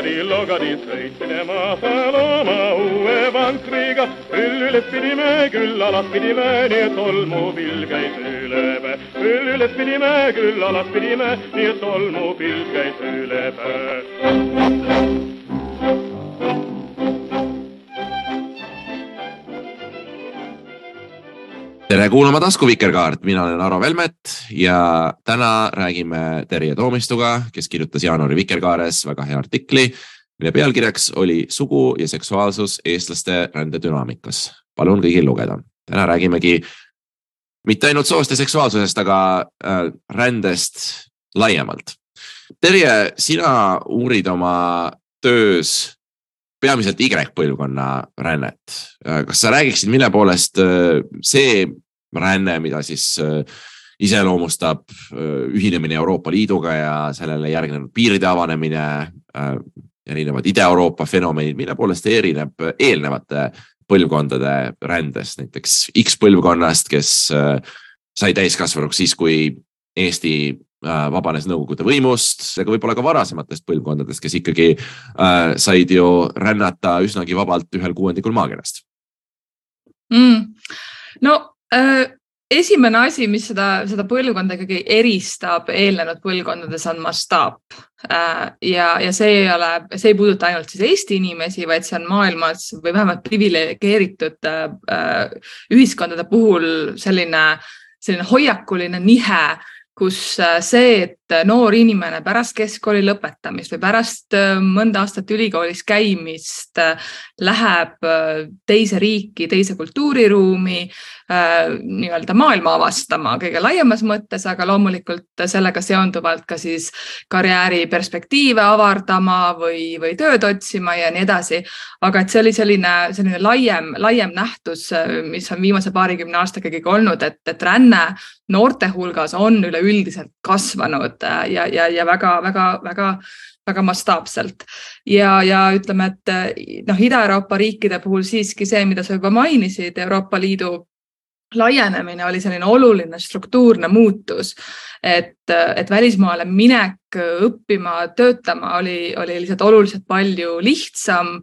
Logari, logari, trei, küll alas pidime, nii et tolmupilv käis üle päe. üles pidime, küll alas pidime, nii et tolmupilv käis üle päe. tere kuulama tasku Vikerkaart, mina olen Aro Velmet ja täna räägime Terje Toomistuga, kes kirjutas jaanuari Vikerkaares väga hea artikli, mille pealkirjaks oli sugu ja seksuaalsus eestlaste rändedünaamikas. palun kõigil lugeda. Täna räägimegi mitte ainult soost ja seksuaalsusest, aga äh, rändest laiemalt. Terje, sina uurid oma töös peamiselt Y-põlvkonna rännet. kas sa räägiksid, mille poolest äh, see ränne, mida siis äh, iseloomustab äh, ühinemine Euroopa Liiduga ja sellele järgnenud piiride avanemine, erinevad Ida-Euroopa fenomenid, mille poolest erineb eelnevate põlvkondade rändest, näiteks X-põlvkonnast, kes sai täiskasvanuks siis, kui Eesti Äh, vabanes Nõukogude võimust, ega võib-olla ka varasematest põlvkondadest, kes ikkagi äh, said ju rännata üsnagi vabalt ühel kuuendikul maakerast. Mm.. no äh, esimene asi, mis seda, seda põlvkonda ikkagi eristab eelnenud põlvkondades, on mastaap äh,. ja, ja see ei ole, see ei puuduta ainult siis Eesti inimesi, vaid see on maailmas või vähemalt priviligeeritud äh, ühiskondade puhul selline, selline hoiakuline nihe kus äh, see, et noor inimene pärast keskkooli lõpetamist või pärast mõnda aastat ülikoolis käimist äh, läheb teise riiki, teise kultuuriruumi, nii-öelda maailma avastama kõige laiemas mõttes, aga loomulikult sellega seonduvalt ka siis karjääri perspektiive avardama või, või tööd otsima ja nii edasi. aga et see oli selline, selline laiem, laiem nähtus, mis on viimase paarikümne aastaga ikkagi olnud, et, et ränne noorte hulgas on üleüldiselt kasvanud ja, ja, ja väga-väga-väga väga mastaapselt ja, ja ütleme, et noh, Ida-Euroopa riikide puhul siiski see, mida sa juba mainisid, Euroopa Liidu laienemine oli selline oluline struktuurne muutus, et, et välismaale minek õppima, töötama oli, oli lihtsalt oluliselt palju lihtsam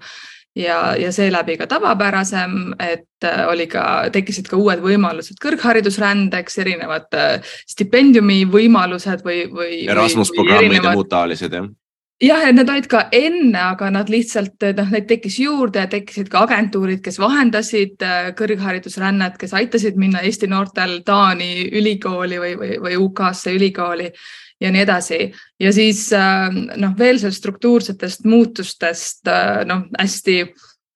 ja, ja seeläbi ka tavapärasem, et äh, oli ka, tekkisid ka uued võimalused kõrgharidusrändeks, erinevad äh, stipendiumi võimalused või, või. Erasmus programmid ja muud taolised jah jah, et need olid ka enne, aga nad lihtsalt noh, neid tekkis juurde tekkisid ka agentuurid, kes vahendasid äh, kõrgharidusrännet, kes aitasid minna Eesti noortel Taani ülikooli või, või, või UK-sse ülikooli ja nii edasi. ja siis äh, noh, veel sellest struktuursetest muutustest äh, noh, hästi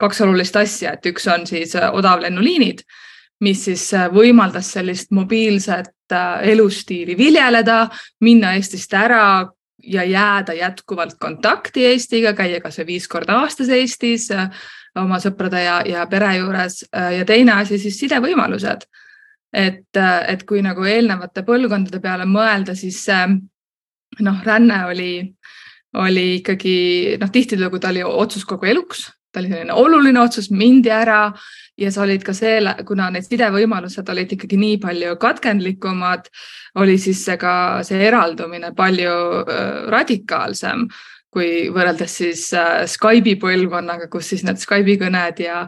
kaks olulist asja, et üks on siis äh, odavlennuliinid, mis siis võimaldas sellist mobiilset elustiili viljeleda, minna Eestist ära ja jääda jätkuvalt kontakti Eestiga, käia kasvõi viis korda aastas Eestis oma sõprade ja, ja pere juures ja teine asi siis sidevõimalused. Et, et kui nagu eelnevate põlvkondade peale mõelda, siis noh, ränne oli, oli ikkagi noh, tihtilugu ta oli otsus kogu eluks, ta oli selline oluline otsus, mindi ära ja sa olid ka see, kuna need sidevõimalused olid ikkagi nii palju katkendlikumad, oli siis see ka see eraldumine palju radikaalsem kui võrreldes siis äh, Skype'i põlvkonnaga, kus siis need Skype'i kõned ja,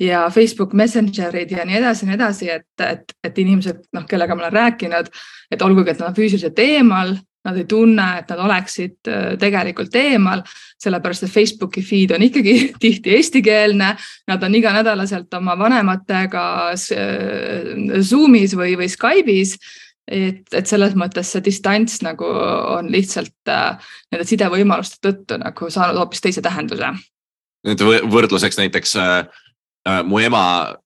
ja Facebook Messengerid ja nii edasi ja nii edasi, et, et, et inimesed, noh, kellega ma olen rääkinud, et olgugi, et nad on füüsiliselt eemal, nad ei tunne, et nad oleksid äh, tegelikult eemal, sellepärast et Facebooki feed on ikkagi tihti eestikeelne. Nad on iganädalaselt oma vanematega äh, Zoom'is või, või Skype'is. et, et selles mõttes see distants nagu on lihtsalt äh, nende sidevõimaluste tõttu nagu saanud hoopis teise tähenduse. nüüd võrdluseks näiteks äh mu ema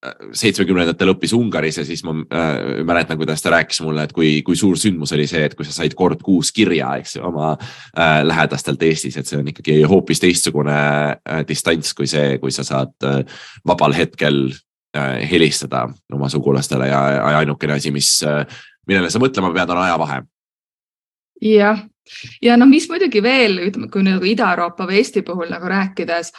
äh, seitsmekümnendatel õppis Ungaris ja siis ma äh, mäletan, kuidas ta rääkis mulle, et kui, kui suur sündmus oli see, et kui sa said kord kuus kirja, eks ju, oma äh, lähedastelt Eestis, et see on ikkagi hoopis teistsugune äh, distants kui see, kui sa saad äh, vabal hetkel äh, helistada oma sugulastele ja ainukene asi, mis, millele sa mõtlema pead, on ajavahe. jah, ja noh, mis muidugi veel, ütleme, kui nagu Ida-Euroopa või Eesti puhul nagu rääkides,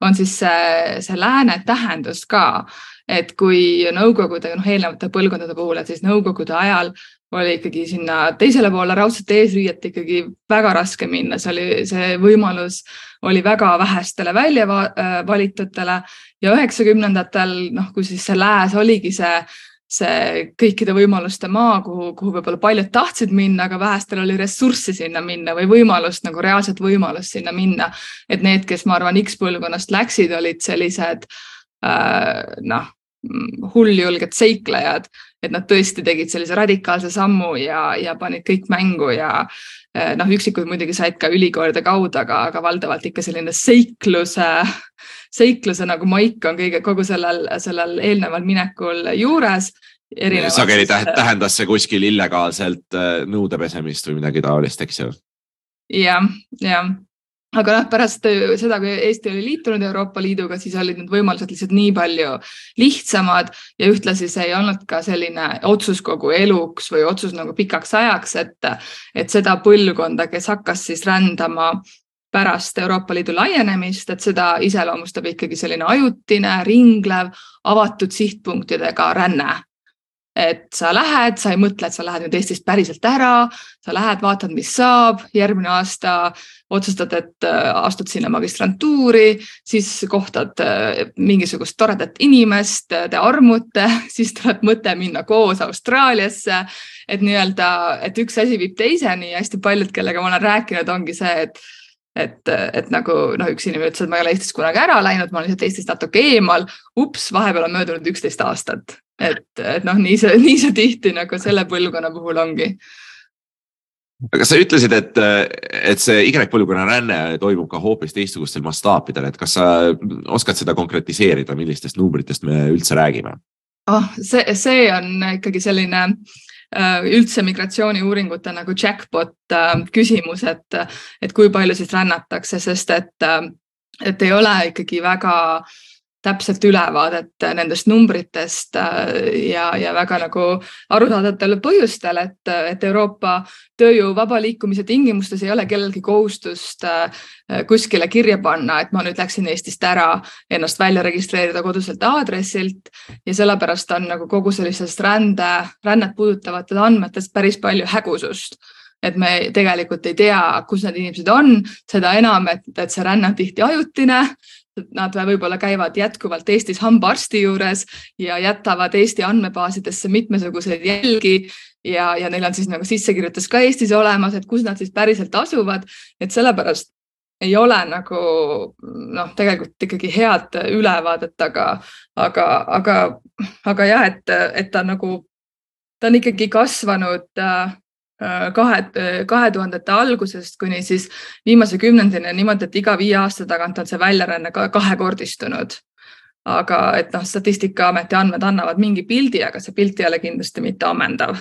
on siis see, see lääne tähendus ka, et kui Nõukogude, noh eelnevate põlvkondade puhul, et siis Nõukogude ajal oli ikkagi sinna teisele poole raudset eesriiet ikkagi väga raske minna, see oli, see võimalus oli väga vähestele välja äh, valitutele. Ja üheksakümnendatel, noh, kui siis see lääs oligi see, see kõikide võimaluste maa, kuhu, kuhu võib-olla paljud tahtsid minna, aga vähestel oli ressurssi sinna minna või võimalust nagu reaalset võimalust sinna minna. et need, kes ma arvan, X põlvkonnast läksid, olid sellised äh, noh, hulljulged seiklejad, et nad tõesti tegid sellise radikaalse sammu ja, ja panid kõik mängu ja eh, noh, üksikud muidugi said ka ülikoolide kaudu, aga, aga valdavalt ikka selline seikluse, seikluse nagu maik on kõige, kogu sellel, sellel eelneval minekul juures. sageli tähendas see kuskil illegaalselt eh, nõude pesemist või midagi taolist, eks ju? jah, jah aga noh, pärast äh, seda, kui Eesti oli liitunud Euroopa Liiduga, siis olid need võimalused lihtsalt nii palju lihtsamad ja ühtlasi see ei olnud ka selline otsus kogu eluks või otsus nagu pikaks ajaks, et, et seda põlvkonda, kes hakkas siis rändama pärast Euroopa Liidu laienemist, et seda iseloomustab ikkagi selline ajutine, ringlev, avatud sihtpunktidega ränne et sa lähed, sa ei mõtle, et sa lähed nüüd Eestist päriselt ära, sa lähed, vaatad, mis saab, järgmine aasta otsustad, et äh, astud sinna magistrantuuri, siis kohtad äh, mingisugust toredat inimest, te armute, siis tuleb mõte minna koos Austraaliasse. et nii-öelda, et üks asi viib teiseni ja hästi paljud, kellega ma olen rääkinud, ongi see, et et, et nagu noh, üks inimene ütles, et ma ei ole Eestist kunagi ära läinud, ma olen lihtsalt Eestist natuke eemal. ups, vahepeal on möödunud üksteist aastat et, et noh, nii see, nii see tihti nagu selle põlvkonna puhul ongi. aga sa ütlesid, et, et see Y-põlvkonna ränne toimub ka hoopis teistsugustel mastaapidel, et kas sa oskad seda konkretiseerida, millistest numbritest me üldse räägime? oh, see, see on ikkagi selline äh, üldse migratsiooniuuringute nagu jackpot äh, küsimus, et, et kui palju siis rännatakse, sest et, äh, et ei ole ikkagi väga äh, täpselt ülevaadet nendest numbritest äh, ja, ja väga nagu arusaadavatel põhjustel, et, et Euroopa tööjõu vaba liikumise tingimustes ei ole kellelgi kohustust äh, kuskile kirja panna, et ma nüüd läksin Eestist ära, ennast välja registreerida koduselt aadressilt. Ja sellepärast on nagu kogu sellisest rände, rännet puudutavatest andmetest päris palju hägusust. Et me tegelikult ei tea, kus need inimesed on, seda enam, et, et see ränne on tihti ajutine, Nad võib-olla käivad jätkuvalt Eestis hambaarsti juures ja jätavad Eesti andmebaasidesse mitmesuguseid jälgi ja, ja neil on siis nagu sissekirjutus ka Eestis olemas, et kus nad siis päriselt asuvad. et sellepärast ei ole nagu noh, tegelikult ikkagi head ülevaadet, aga, aga, aga, aga jah, et, et ta nagu, ta on ikkagi kasvanud äh, kahe, äh, kahe tuhandete algusest kuni siis viimase kümnendini niimoodi, et iga viie aasta tagant on see väljaränne ka kahekordistunud. aga et noh, Statistikaameti andmed annavad mingi pildi, aga see pilt ei ole kindlasti mitte ammendav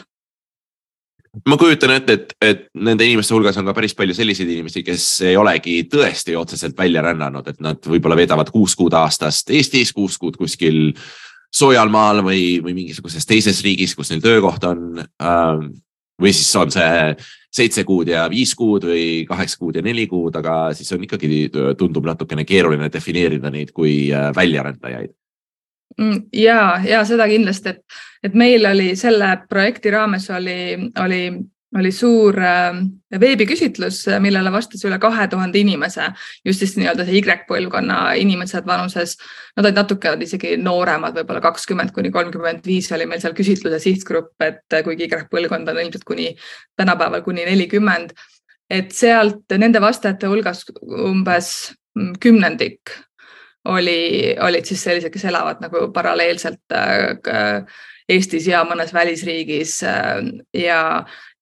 ma kujutan ette, et, et nende inimeste hulgas on ka päris palju selliseid inimesi, kes ei olegi tõesti otseselt välja rännanud, et nad võib-olla veedavad kuus kuud aastast Eestis, kuus kuud kuskil soojal maal või, või mingisuguses teises riigis, kus neil töökoht on ähm, või siis on see seitse kuud ja viis kuud või kaheksa kuud ja neli kuud, aga siis on ikkagi, tundub natukene keeruline defineerida neid kui äh, väljarändajaid. Mm, ja, ja seda kindlasti, et, et meil oli selle projekti raames oli, oli oli suur äh, veebiküsitlus, millele vastas üle kahe tuhande inimese, just siis nii-öelda see Y-põlvkonna inimesed vanuses, nad olid natuke isegi nooremad, võib-olla kakskümmend kuni kolmkümmend viis oli meil seal küsitluse sihtgrupp, et kuigi Y-põlvkond on ilmselt kuni tänapäeval kuni nelikümmend, et sealt nende vastajate hulgas umbes kümnendik oli, olid siis sellised, kes elavad nagu paralleelselt äh, Eestis ja mõnes välisriigis äh, ja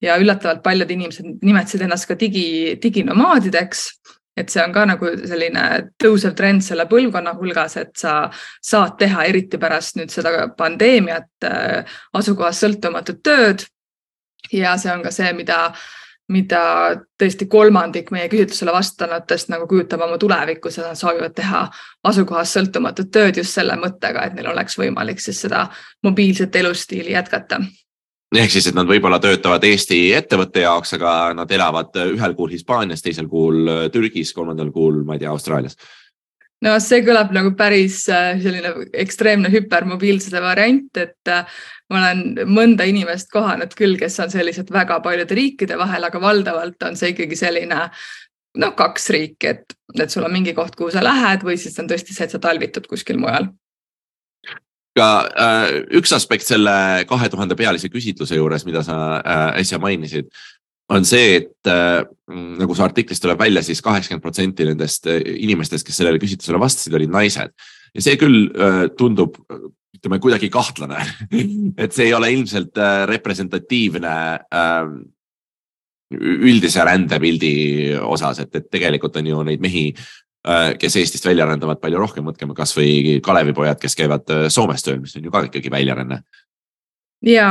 ja üllatavalt paljud inimesed nimetasid ennast ka digi, diginomaadideks. et see on ka nagu selline tõusev trend selle põlvkonna hulgas, et sa saad teha eriti pärast nüüd seda pandeemiat äh, asukohast sõltumatut tööd. ja see on ka see, mida mida tõesti kolmandik meie küsitlusele vastanutest nagu kujutab oma tulevikus ja nad soovivad teha asukohast sõltumatut tööd just selle mõttega, et neil oleks võimalik siis seda mobiilset elustiili jätkata ehk siis, et nad võib-olla töötavad Eesti ettevõtte jaoks, aga nad elavad ühel kuul Hispaanias, teisel kuul Türgis, kolmandal kuul, ma ei tea, Austraalias. no see kõlab nagu päris äh, selline ekstreemne hüpermobiilsuse variant, et äh, ma olen mõnda inimest kohanud küll, kes on sellised väga paljude riikide vahel, aga valdavalt on see ikkagi selline noh, kaks riiki, et, et sul on mingi koht, kuhu sa lähed või siis on tõesti see, et sa talvitud kuskil mujal ka äh, üks aspekt selle kahe tuhande pealise küsitluse juures, mida sa äh, äsja mainisid, on see, et äh, nagu su artiklist tuleb välja siis, siis kaheksakümmend protsenti nendest äh, inimestest, kes sellele küsitlusele vastasid, olid naised. Ja see küll äh, tundub, ütleme kuidagi kahtlane. Et see ei ole ilmselt äh, representatiivne äh, üldise rändepildi osas, et, et tegelikult on ju neid mehi kes Eestist välja rändavad palju rohkem, mõtleme kasvõi Kalevipojad, kes käivad äh, Soomes tööl, mis on ju ka ikkagi väljaränne. ja,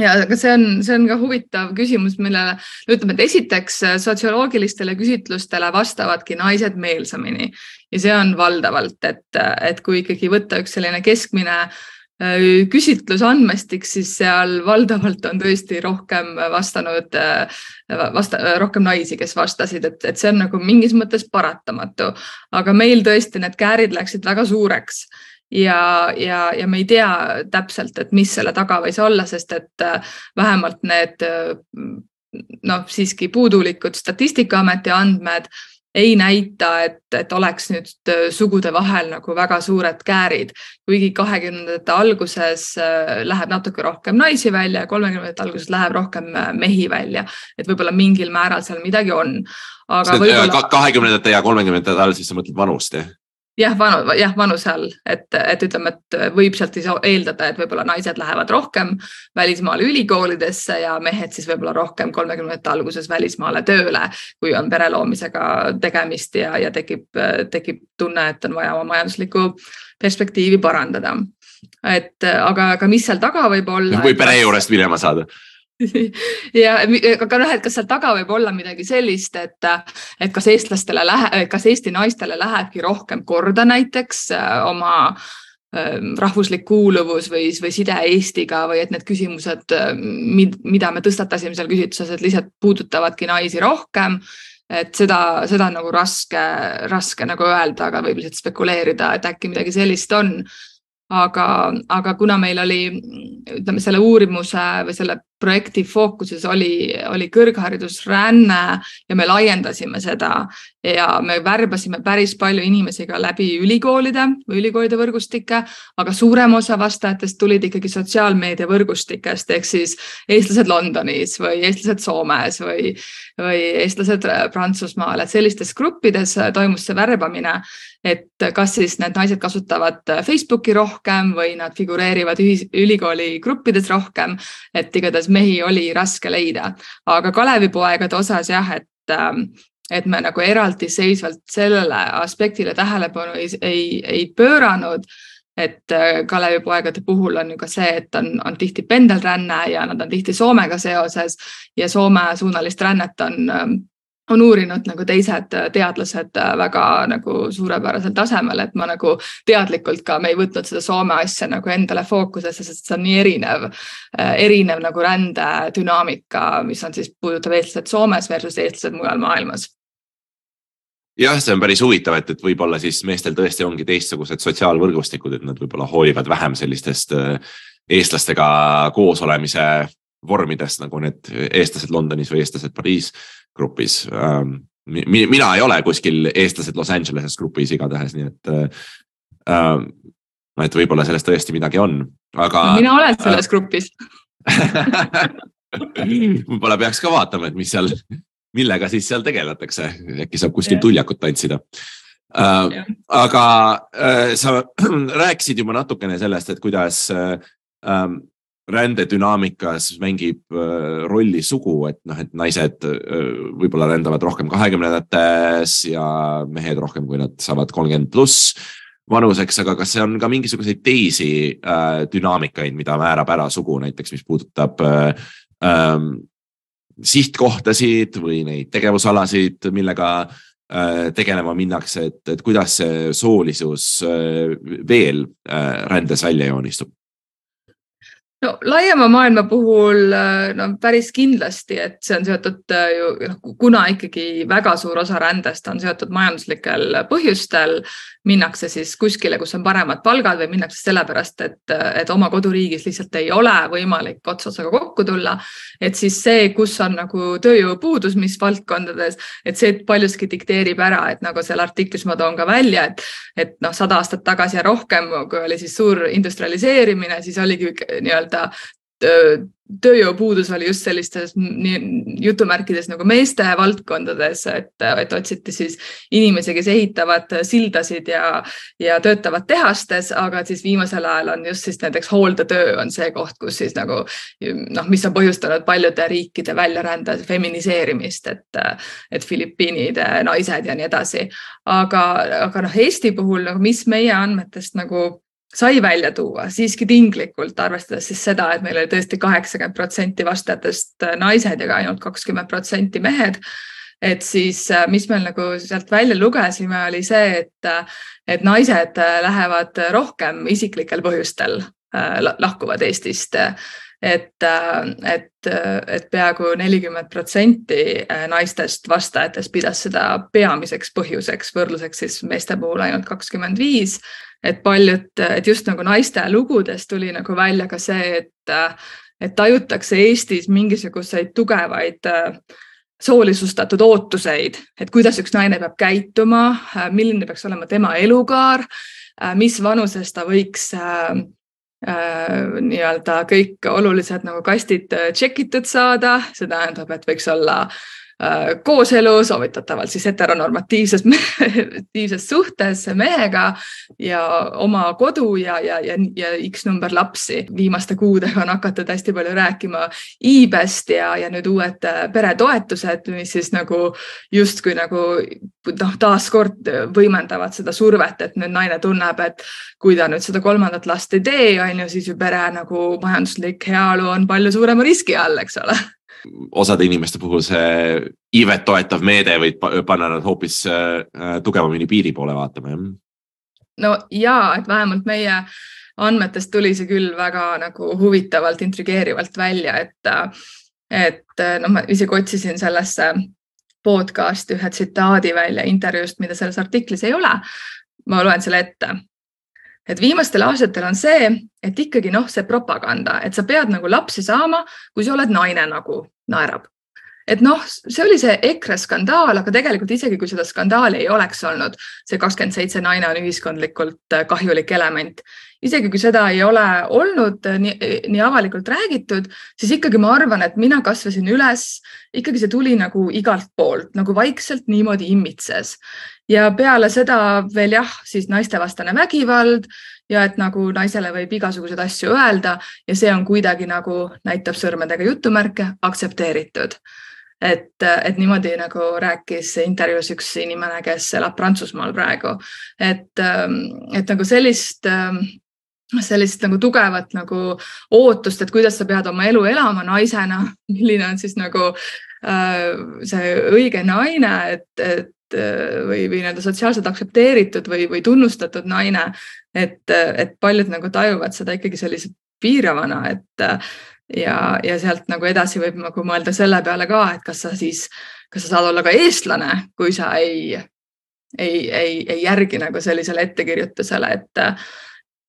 ja aga see on, see on ka huvitav küsimus, millele ütleme, et esiteks äh, sotsioloogilistele küsitlustele vastavadki naised meelsamini ja see on valdavalt, et, et kui ikkagi võtta üks selline keskmine äh, Äh, küsitlusandmestik, siis seal valdavalt on tõesti rohkem vastanud, äh, vasta, rohkem naisi, kes vastasid, et, et see on nagu mingis mõttes paratamatu, aga meil tõesti need käärid läksid väga suureks. Ja, ja, ja me ei tea täpselt, et mis selle taga võis olla, sest et äh, vähemalt need noh, siiski puudulikud Statistikaameti andmed ei näita, et, et oleks nüüd äh, sugude vahel nagu väga suured käärid, kuigi kahekümnendate alguses äh, läheb natuke rohkem naisi välja ja kolmekümnendate alguses läheb rohkem äh, mehi välja, et võib-olla mingil määral seal midagi on. kahekümnendate ja kolmekümnendate all, siis sa mõtled vanust, jah? Jah, vanu, jah, vanuse all, et, et ütleme, et võib sealt siis eeldada, et võib-olla naised lähevad rohkem välismaale ülikoolidesse ja mehed siis võib-olla rohkem kolmekümnendate alguses välismaale tööle, kui on pere loomisega tegemist ja, ja tekib, tekib tunne, et on vaja oma majanduslikku perspektiivi parandada. et aga, aga mis seal taga võib olla? või pere juurest minema saada ja aga noh, et kas seal taga võib olla midagi sellist, et, et kas eestlastele läheb, kas Eesti naistele lähebki rohkem korda näiteks äh, oma ähm, rahvuslik kuuluvus või, või side Eestiga või et need küsimused, äh, mida me tõstatasime seal küsitluses, et lihtsalt puudutavadki naisi rohkem. et seda, seda on nagu raske, raske nagu öelda, aga võib lihtsalt spekuleerida, et äkki midagi sellist on aga, aga kuna meil oli, ütleme selle uurimuse või selle projekti fookuses oli, oli kõrgharidusränne ja me laiendasime seda. Ja me värbasime päris palju inimesi ka läbi ülikoolide või ülikoolide võrgustike, aga suurem osa vastajatest tulid ikkagi sotsiaalmeedia võrgustikest ehk siis eestlased Londonis või eestlased Soomes või, või eestlased Prantsusmaal, et sellistes gruppides toimus see värbamine et kas siis need naised kasutavad Facebooki rohkem või nad figureerivad ühis, ülikooli gruppides rohkem, et igatahes mehi oli raske leida, aga Kalevipoegade osas jah, et ähm, et me nagu eraldiseisvalt sellele aspektile tähelepanu ei, ei, ei pööranud. Et äh, Kalevipoegade puhul on ju ka see, et on, on tihti pendelränne ja nad on tihti Soomega seoses ja Soome suunalist rännet on ähm, on uurinud nagu teised teadlased äh, väga nagu suurepärasel tasemel, et ma nagu teadlikult ka, me ei võtnud seda Soome asja nagu endale fookusesse, sest see on nii erinev, äh, erinev nagu rändedünaamika, mis on siis, puudutab eestlased Soomes versus eestlased mujal maailmas. Jah, see on päris huvitav, et, et võib-olla siis meestel tõesti ongi teistsugused sotsiaalvõrgustikud, et nad võib-olla hoolivad vähem sellistest äh, eestlastega koos olemise vormidest nagu need eestlased Londonis või eestlased Pariis grupis ähm,. mina ei ole kuskil eestlased Los Angeleses grupis igatahes, nii et äh,. et võib-olla selles tõesti midagi on, aga no,. mina olen selles äh, grupis võib-olla peaks ka vaatama, et mis seal, millega siis seal tegeletakse, äkki saab kuskil tuljakut tantsida äh,. aga äh, sa rääkisid juba natukene sellest, et kuidas äh, ähm, rändedünaamikas mängib äh, rolli sugu, et noh, et naised äh, võib-olla rändavad rohkem kahekümnendates ja mehed rohkem, kui nad saavad kolmkümmend pluss vanuseks, aga kas see on ka mingisuguseid teisi äh, dünaamikaid, mida määrab ära sugu, näiteks mis puudutab äh, ähm, sihtkohtasid või neid tegevusalasid, millega tegelema minnakse, et, et kuidas see soolisus veel rändes välja joonistub? No laiema maailma puhul no päris kindlasti, et see on seotud ju noh, kuna ikkagi väga suur osa rändest on seotud majanduslikel põhjustel, minnakse siis kuskile, kus on paremad palgad või minnakse sellepärast, et, et oma koduriigis lihtsalt ei ole võimalik ots otsaga kokku tulla. et siis see, kus on nagu tööjõupuudus, mis valdkondades, et see paljuski dikteerib ära, et nagu seal artiklis ma toon ka välja, et, et noh, sada aastat tagasi ja rohkem, kui oli siis suur industrialiseerimine, siis oligi nii-öelda tööjõupuudus oli just sellistes nii jutumärkides nagu meeste valdkondades, et, et otsiti siis inimesi, kes ehitavad sildasid ja, ja töötavad tehastes, aga siis viimasel ajal on just siis näiteks hooldetöö on see koht, kus siis nagu noh, mis on põhjustanud paljude riikide väljarände feminiseerimist, et, et Filipiinide naised ja nii edasi. aga, aga noh, Eesti puhul nagu, mis meie andmetest nagu sai välja tuua siiski tinglikult, arvestades siis seda, et meil oli tõesti kaheksakümmend protsenti vastajatest äh, naised ja ainult kakskümmend protsenti mehed. et siis, äh, mis me nagu sealt välja lugesime, oli see, et, äh, et naised lähevad rohkem isiklikel põhjustel lahkuvad Eestist et, et, et peaaegu nelikümmend protsenti naistest vastajatest pidas seda peamiseks põhjuseks, võrdluseks siis meeste puhul ainult kakskümmend viis et paljud, et just nagu naiste lugudest tuli nagu välja ka see, et, et tajutakse Eestis mingisuguseid tugevaid soolisustatud ootuseid, et kuidas üks naine peab käituma, milline peaks olema tema elukaar, mis vanuses ta võiks äh, nii-öelda kõik olulised nagu kastid check itud saada, see tähendab, et võiks olla kooselu, soovitatavalt siis heteronormatiivses tiivses suhtes mehega ja oma kodu ja, ja, ja, ja X number lapsi. viimaste kuudega on hakatud hästi palju rääkima iibest ja, ja nüüd uued äh, peretoetused, mis siis nagu justkui nagu noh, taaskord võimendavad seda survet, et nüüd naine tunneb, et kui ta nüüd seda kolmandat last ei tee, on ju, siis ju pere nagu majanduslik heaolu on palju suurema riski all, eks ole osade inimeste puhul see iivet toetav meede võib panna nad hoopis äh, tugevamini piiri poole vaatama, jah? no ja, et vähemalt meie andmetest tuli see küll väga nagu huvitavalt, intrigeerivalt välja, et, et noh, ma isegi otsisin sellesse podcast'i ühe tsitaadi välja intervjuust, mida selles artiklis ei ole. ma loen selle ette et viimastel aastatel on see, et ikkagi noh, see propaganda, et sa pead nagu lapsi saama, kui sa oled naine nagu naerab. et noh, see oli see EKRE skandaal, aga tegelikult isegi kui seda skandaali ei oleks olnud, see kakskümmend seitse naine on ühiskondlikult äh, kahjulik element. Isegi kui seda ei ole olnud äh, nii, nii avalikult räägitud, siis ikkagi ma arvan, et mina kasvasin üles, ikkagi see tuli nagu igalt poolt nagu vaikselt niimoodi immitses ja peale seda veel jah, siis naistevastane vägivald ja et nagu naisele võib igasuguseid asju öelda ja see on kuidagi nagu näitab sõrmedega jutumärke aktsepteeritud. et, et niimoodi nagu rääkis intervjuus üks inimene, kes elab Prantsusmaal praegu, et, et nagu sellist sellist nagu tugevat nagu ootust, et kuidas sa pead oma elu elama naisena, milline on siis nagu äh, see õige naine, et, et Äh, või, või nii-öelda sotsiaalselt aktsepteeritud või, või tunnustatud naine. et, et paljud nagu tajuvad seda ikkagi sellise piiravana, et ja, ja sealt nagu edasi võib nagu mõelda selle peale ka, et kas sa siis, kas sa saad olla ka eestlane, kui sa ei, ei, ei, ei järgi nagu sellisele ettekirjutusele, et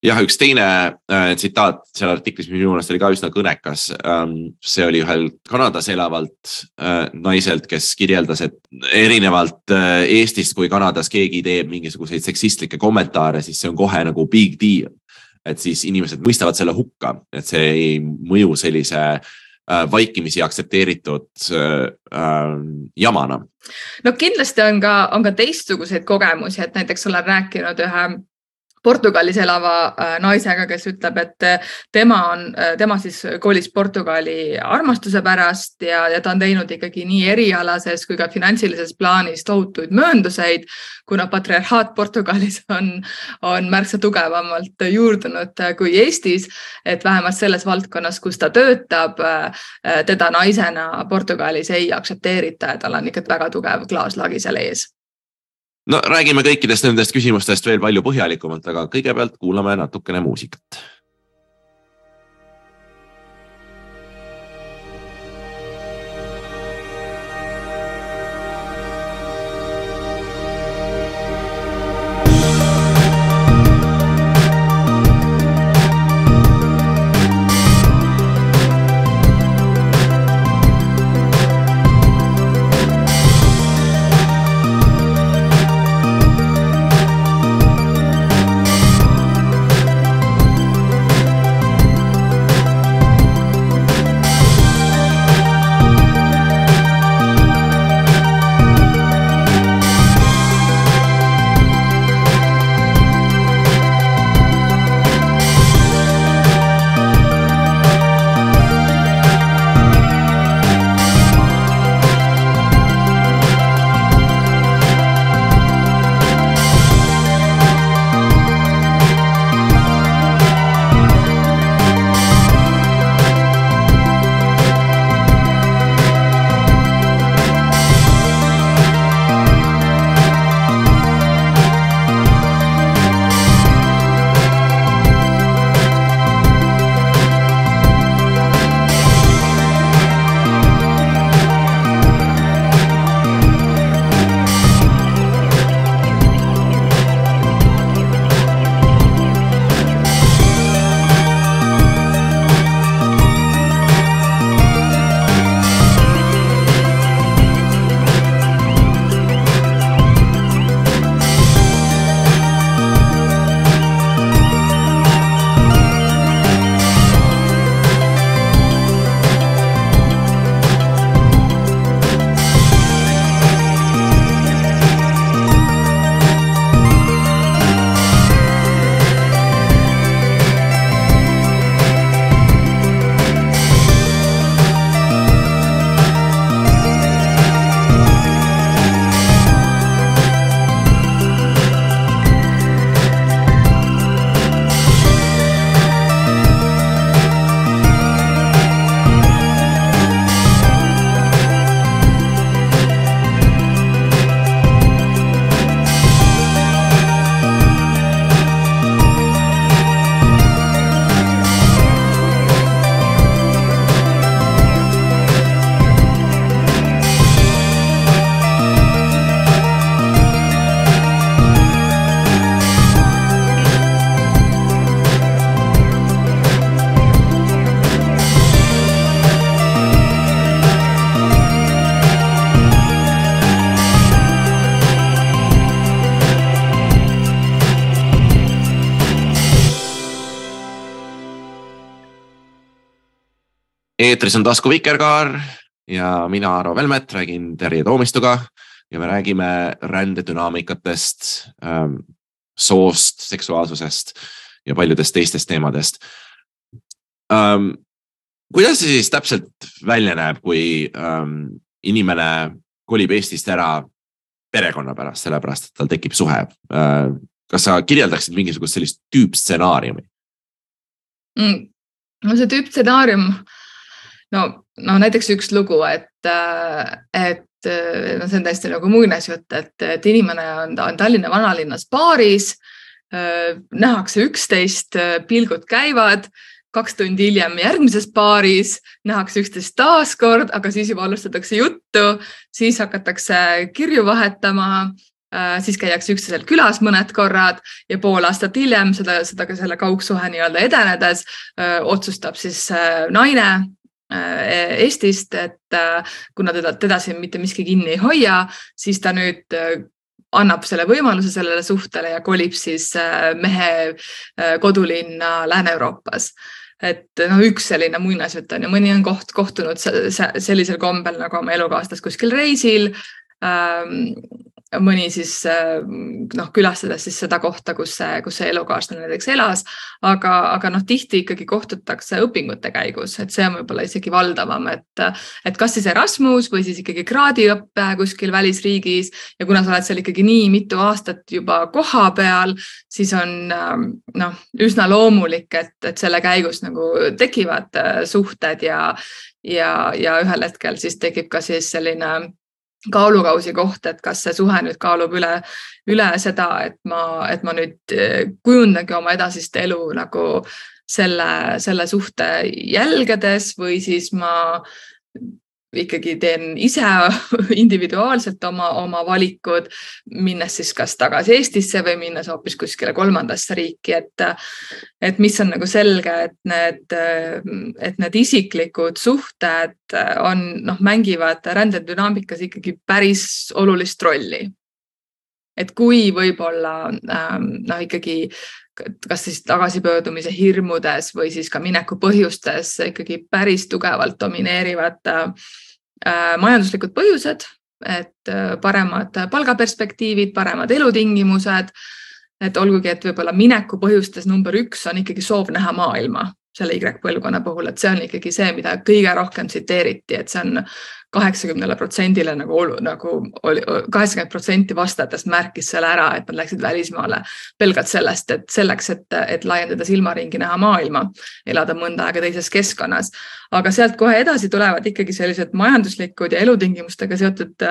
jah, üks teine äh, tsitaat seal artiklis, mis minu meelest oli ka üsna kõnekas ähm,. see oli ühelt Kanadas elavalt äh, naiselt, kes kirjeldas, et erinevalt äh, Eestist, kui Kanadas keegi teeb mingisuguseid seksistlikke kommentaare, siis see on kohe nagu big deal. et siis inimesed mõistavad selle hukka, et see ei mõju sellise äh, vaikimisi aktsepteeritud äh, äh, jamana. no kindlasti on ka, on ka teistsuguseid kogemusi, et näiteks olen rääkinud ühe Portugalis elava äh, naisega, kes ütleb, et äh, tema on, äh, tema siis kolis Portugali armastuse pärast ja, ja ta on teinud ikkagi nii erialases kui ka finantsilises plaanis tohutuid möönduseid, kuna patriarhaat Portugalis on, on märksa tugevamalt juurdunud kui Eestis. et vähemalt selles valdkonnas, kus ta töötab, teda naisena Portugalis ei aktsepteerita ja tal on ikka väga tugev klaaslagi seal ees no räägime kõikidest nendest küsimustest veel palju põhjalikumalt, aga kõigepealt kuulame natukene muusikat eetris on tasku Vikerkaar ja mina, Aro Velmet, räägin Terje Toomistuga ja me räägime rändedünaamikatest ähm,, soost, seksuaalsusest ja paljudest teistest teemadest ähm,. kuidas see siis täpselt välja näeb, kui ähm, inimene kolib Eestist ära perekonna pärast, sellepärast et tal tekib suhe äh,? kas sa kirjeldaksid mingisugust sellist tüüpstsenaariumi mm.? no see tüüpstsenaarium no, no näiteks üks lugu, et, et no see on täiesti nagu muinasjutt, et, et inimene on, on Tallinna vanalinnas baaris, nähakse üksteist, pilgud käivad, kaks tundi hiljem järgmises baaris nähakse üksteist taaskord, aga siis juba alustatakse juttu, siis hakatakse kirju vahetama siis käiakse üksteisel külas mõned korrad ja pool aastat hiljem seda, seda ka selle kaugsuhe nii-öelda edenedes öö, otsustab siis naine Äh, Eestist, et äh, kuna teda, teda siin mitte miski kinni ei hoia, siis ta nüüd äh, annab selle võimaluse sellele suhtele ja kolib siis mehe kodulinna Lääne-Euroopas. et noh, üks selline muinasjutt on ja mõni on koht, kohtunud sellisel kombel nagu oma elukaaslast kuskil reisil ähm, mõni siis noh, külastades siis seda kohta, kus see, kus see elukaaslane näiteks elas, aga, aga noh, tihti ikkagi kohtutakse õpingute käigus, et see on võib-olla isegi valdavam, et, et kas siis Erasmus või siis ikkagi kraadiõpe kuskil välisriigis. Ja kuna sa oled seal ikkagi nii mitu aastat juba kohapeal, siis on noh, üsna loomulik, et, et selle käigus nagu tekivad suhted ja, ja, ja ühel hetkel siis tekib ka siis selline kaalukausi koht, et kas see suhe nüüd kaalub üle, üle seda, et ma, et ma nüüd eh, kujundangi oma edasist elu nagu selle, selle suhte jälgedes või siis ma ikkagi teen ise individuaalselt oma, oma valikud, minnes siis kas tagasi Eestisse või minnes hoopis kuskile kolmandasse riiki, et, et mis on nagu selge, et need, et need isiklikud suhted on, noh, mängivad rändedünaamikas ikkagi päris olulist rolli. et kui võib-olla noh, ikkagi kas siis tagasipöördumise hirmudes või siis ka mineku põhjustes ikkagi päris tugevalt domineerivad äh, majanduslikud põhjused, et äh, paremad palgaperspektiivid, paremad elutingimused. et olgugi, et võib-olla mineku põhjustes number üks on ikkagi soov näha maailma selle Y-põlvkonna puhul, et see on ikkagi see, mida kõige rohkem tsiteeriti, et see on kaheksakümnele protsendile nagu, nagu oli, kaheksakümmend protsenti vastajatest märkis selle ära, et nad läksid välismaale pelgalt sellest, et selleks, et, et laiendada silmaringi, näha maailma, elada mõnda aega teises keskkonnas. aga sealt kohe edasi tulevad ikkagi sellised majanduslikud ja elutingimustega seotud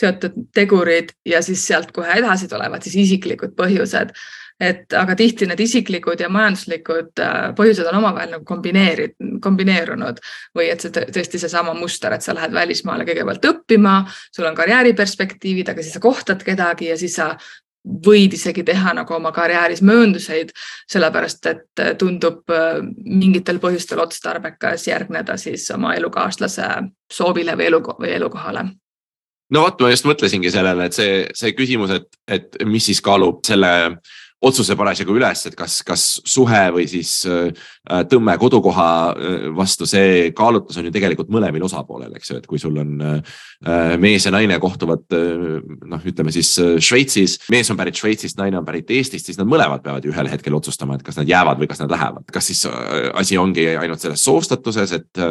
seotud tegurid ja siis sealt kohe edasi tulevad siis isiklikud põhjused et aga tihti need isiklikud ja majanduslikud äh, põhjused on omavahel nagu kombineerid, kombineerunud. Või et see tõesti seesama muster, et sa lähed välismaale kõigepealt õppima, sul on karjääriperspektiivid, aga siis sa kohtad kedagi ja siis sa võid isegi teha nagu oma karjääris möönduseid, sellepärast et tundub äh, mingitel põhjustel otstarbekas järgneda siis oma elukaaslase soovile või elu või elukohale. No vot, ma just mõtlesingi sellele, et see, see küsimus, et, et mis siis kaalub selle otsuse parasjagu üles, et kas, kas suhe või siis äh, tõmme kodukoha äh, vastu, see kaalutlus on ju tegelikult mõlemal osapoolel, eks ju, et kui sul on äh, mees ja naine kohtuvad noh, ütleme siis Šveitsis, mees on pärit Šveitsist, naine on pärit Eestist, siis nad mõlemad peavad ju ühel hetkel otsustama, et kas nad jäävad või kas nad lähevad, kas siis asi ongi ainult selles soostatuses, et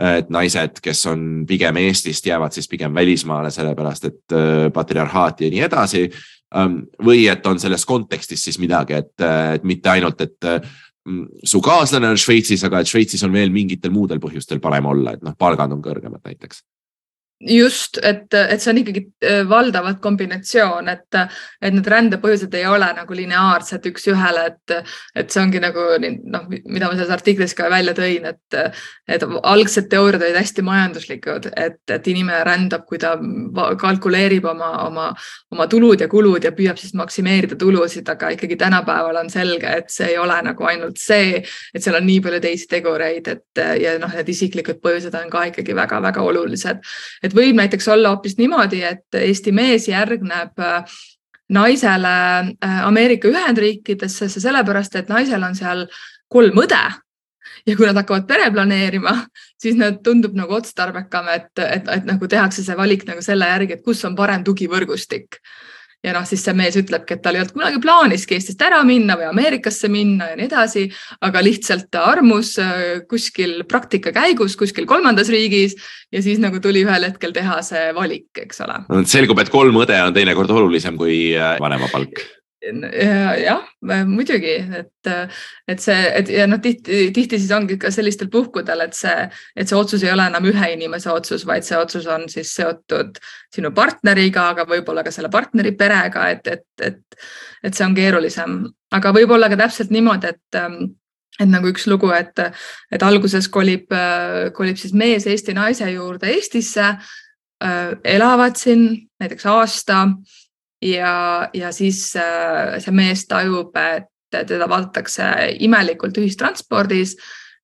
et naised, kes on pigem Eestist, jäävad siis pigem välismaale, sellepärast et patriarhaat ja nii edasi või et on selles kontekstis siis midagi, et, et mitte ainult, et mm, su kaaslane on Šveitsis, aga et Šveitsis on veel mingitel muudel põhjustel parem olla, et noh, palgad on kõrgemad näiteks just, et, et see on ikkagi äh, valdavalt kombinatsioon, et, et need rändepõhjused ei ole nagu lineaarsed üks-ühele, et, et see ongi nagu noh, mida ma selles artiklis ka välja tõin, et, et algsed teooriad olid hästi majanduslikud, et, et inimene rändab, kui ta kalkuleerib oma, oma, oma tulud ja kulud ja püüab siis maksimeerida tulusid, aga ikkagi tänapäeval on selge, et see ei ole nagu ainult see, et seal on nii palju teisi tegureid, et ja noh, need isiklikud põhjused on ka ikkagi väga-väga olulised. et et võib näiteks olla hoopis niimoodi, et Eesti mees järgneb äh, naisele äh, Ameerika Ühendriikidesse sellepärast, et naisel on seal kolm õde. Ja kui nad hakkavad pere planeerima, siis nad tundub nagu otstarbekam, et, et, et nagu tehakse see valik nagu selle järgi, et kus on parem tugivõrgustik ja noh, siis see mees ütlebki, et tal ei olnud kunagi plaaniski Eestist ära minna või Ameerikasse minna ja nii edasi, aga lihtsalt ta armus äh, kuskil praktika käigus kuskil kolmandas riigis ja siis nagu tuli ühel hetkel teha see valik, eks ole. selgub, et kolm õde on teinekord olulisem kui äh, vanemapalk jah, muidugi, et, et see, et ja noh, tihti, tihti siis ongi ka sellistel puhkudel, et see, et see otsus ei ole enam ühe inimese otsus, vaid see otsus on siis seotud sinu partneriga, aga võib-olla ka selle partneri perega, et, et, et, et see on keerulisem, aga võib-olla ka täpselt niimoodi, et et nagu üks lugu, et, et alguses kolib, kolib siis mees Eesti naise juurde Eestisse, elavad siin näiteks aasta ja, ja siis äh, see mees tajub, et teda vaadatakse imelikult ühistranspordis,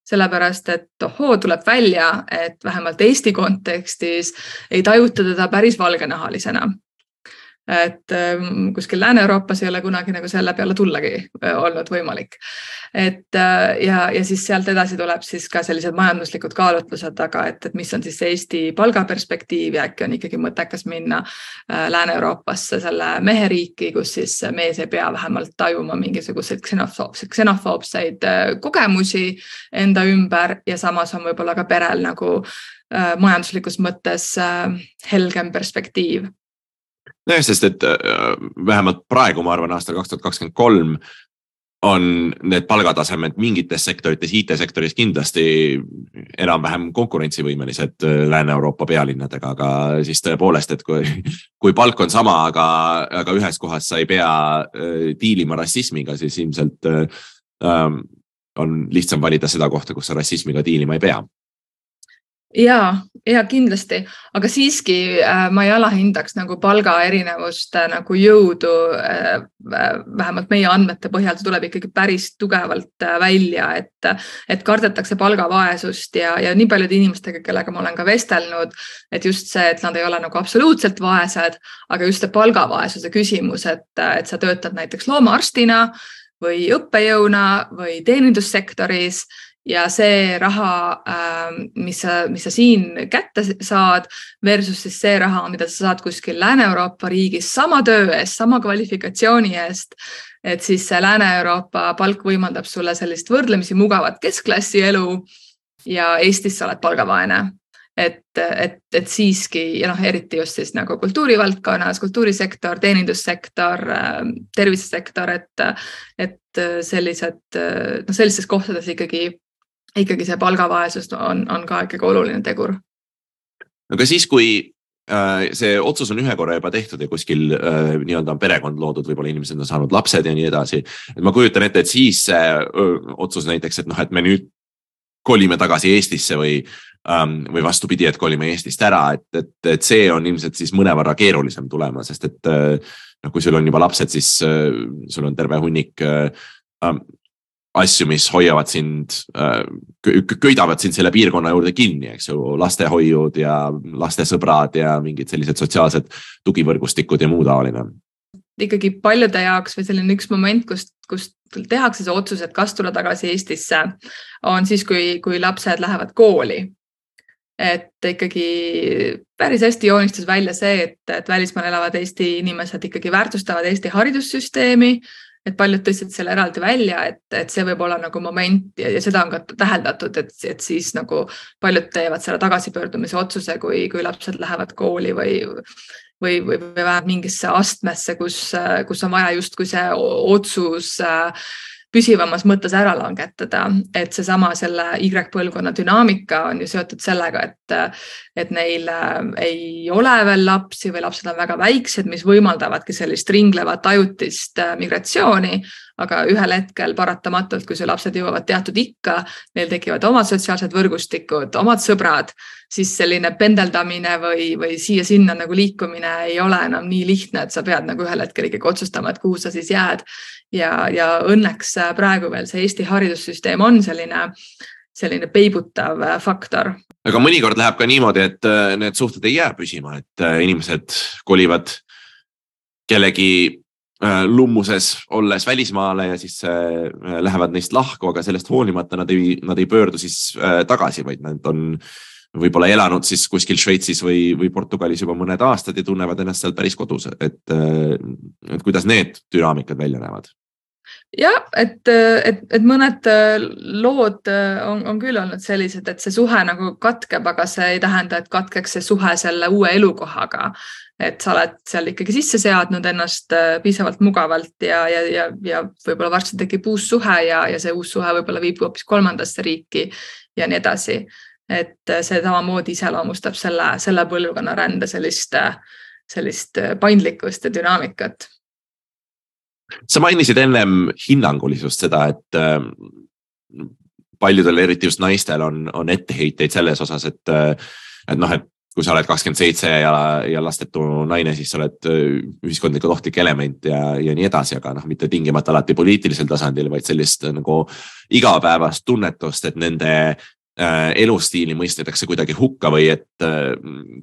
sellepärast et ohoo, tuleb välja, et vähemalt Eesti kontekstis ei tajuta teda päris valgenahalisena. Et ähm, kuskil Lääne-Euroopas ei ole kunagi nagu selle peale tullagi äh, olnud võimalik. et äh, ja, ja siis sealt edasi tuleb siis ka sellised majanduslikud kaalutlused, aga et, et mis on siis Eesti palgaperspektiiv ja äkki on ikkagi mõttekas minna äh, Lääne-Euroopasse selle meheriiki, kus siis mees ei pea vähemalt tajuma mingisuguseid ksenofoobseid, ksenofoobseid kogemusi enda ümber ja samas on võib-olla ka perel nagu majanduslikus mõttes helgem perspektiiv nojah, sest et äh, vähemalt praegu ma arvan, aastal kaks tuhat kakskümmend kolm on need palgatasemed mingites sektorites, IT-sektoris kindlasti enam-vähem konkurentsivõimelised äh, Lääne-Euroopa pealinnadega, aga siis tõepoolest, et kui, kui palk on sama, aga, aga ühes kohas sa ei pea äh, diilima rassismiga, siis ilmselt ähm, on lihtsam valida seda kohta, kus sa rassismiga diilima ei pea ja, ja kindlasti, aga siiski äh, ma ei alahindaks nagu palgaerinevuste nagu jõudu äh,. vähemalt meie andmete põhjal see tuleb ikkagi päris tugevalt äh, välja, et, et kardetakse palgavaesust ja, ja nii paljude inimestega, kellega ma olen ka vestelnud, et just see, et nad ei ole nagu absoluutselt vaesed, aga just see palgavaesuse küsimus, et, et sa töötad näiteks loomaarstina või õppejõuna või teenindussektoris ja see raha, ähm, mis sa, mis sa siin kätte saad versus siis see raha, mida sa saad kuskil Lääne-Euroopa riigis sama töö eest, sama kvalifikatsiooni eest. et siis see Lääne-Euroopa palk võimaldab sulle sellist võrdlemisi mugavat keskklassi elu ja Eestis sa oled palgavaene et, et, et siiski ja noh, eriti just siis nagu kultuurivaldkonnas, kultuurisektor, teenindussektor, ähm, tervisesektor, et, et sellised noh, sellistes kohtades ikkagi ikkagi see palgavaesus on, on ka ikkagi oluline tegur. aga siis, kui äh, see otsus on ühe korra juba tehtud ja kuskil äh, nii-öelda on perekond loodud, võib-olla inimesed on saanud lapsed ja nii edasi. et ma kujutan ette, et siis see otsus näiteks, et noh, et me nüüd kolime tagasi Eestisse või ähm,, või vastupidi, et kolime Eestist ära, et, et, et see on ilmselt siis mõnevõrra keerulisem tulema, sest et äh, noh, kui sul on juba lapsed, siis sul on terve hunnik äh, asju, mis hoiavad sind, äh, köidavad sind selle piirkonna juurde kinni, eks ju, lastehoiud ja lastesõbrad ja mingid sellised sotsiaalsed tugivõrgustikud ja muu taoline. ikkagi paljude jaoks või selline üks moment, kus, kus tehakse see otsus, et kas tulla tagasi Eestisse, on siis, kui, kui lapsed lähevad kooli et ikkagi päris hästi joonistus välja see, et, et välismaal elavad Eesti inimesed ikkagi väärtustavad Eesti haridussüsteemi et paljud tõstsid selle eraldi välja, et, et see võib olla nagu moment ja, ja seda on ka täheldatud, et, et siis nagu paljud teevad selle tagasipöördumise otsuse, kui, kui lapsed lähevad kooli või või, või, või vähemalt mingisse astmesse, kus, kus on vaja justkui see otsus äh, püsivamas mõttes ära langetada, et seesama selle Y-põlvkonna dünaamika on ju seotud sellega, et, et neil äh, ei ole veel lapsi või lapsed on väga väiksed, mis võimaldavadki sellist ringlevat ajutist äh, migratsiooni aga ühel hetkel paratamatult, kui su lapsed jõuavad teatud ikka, neil tekivad omad sotsiaalsed võrgustikud, omad sõbrad, siis selline pendeldamine või, või siia-sinna nagu liikumine ei ole enam nii lihtne, et sa pead nagu ühel hetkel ikkagi otsustama, et kuhu sa siis jääd. Ja, ja õnneks praegu veel see Eesti haridussüsteem on selline selline peibutav faktor. aga mõnikord läheb ka niimoodi, et äh, need suhted ei jää püsima, et äh, inimesed kolivad kellegi Äh, lummuses olles välismaale ja siis äh, lähevad neist lahku, aga sellest hoolimata nad ei, nad ei pöördu siis äh, tagasi, vaid nad on võib-olla elanud siis kuskil Šveitsis või, või Portugalis juba mõned aastad ja tunnevad ennast seal päris kodus, et, et kuidas need dünaamikad välja näevad? jah, et, et, et mõned lood on, on küll olnud sellised, et see suhe nagu katkeb, aga see ei tähenda, et katkeks see suhe selle uue elukohaga et sa oled seal ikkagi sisse seadnud ennast äh, piisavalt mugavalt ja, ja, ja, ja võib-olla varsti tekib uus suhe ja, ja see uus suhe võib-olla viib hoopis kolmandasse riiki ja nii edasi. Et äh, see samamoodi iseloomustab selle, selle põlvkonna rände sellist, äh, sellist paindlikkust ja dünaamikat. sa mainisid ennem hinnangulisust, seda, et paljudel, eriti just naistel on, on etteheiteid selles osas, et, et noh, et kui sa oled kakskümmend seitse ja, ja lastetu naine, siis sa oled äh, ühiskondlikult ohtlik element ja, ja nii edasi, aga noh, mitte tingimata alati poliitilisel tasandil, vaid sellist äh, nagu igapäevast tunnetust, et nende äh, elustiili mõistetakse kuidagi hukka või et äh,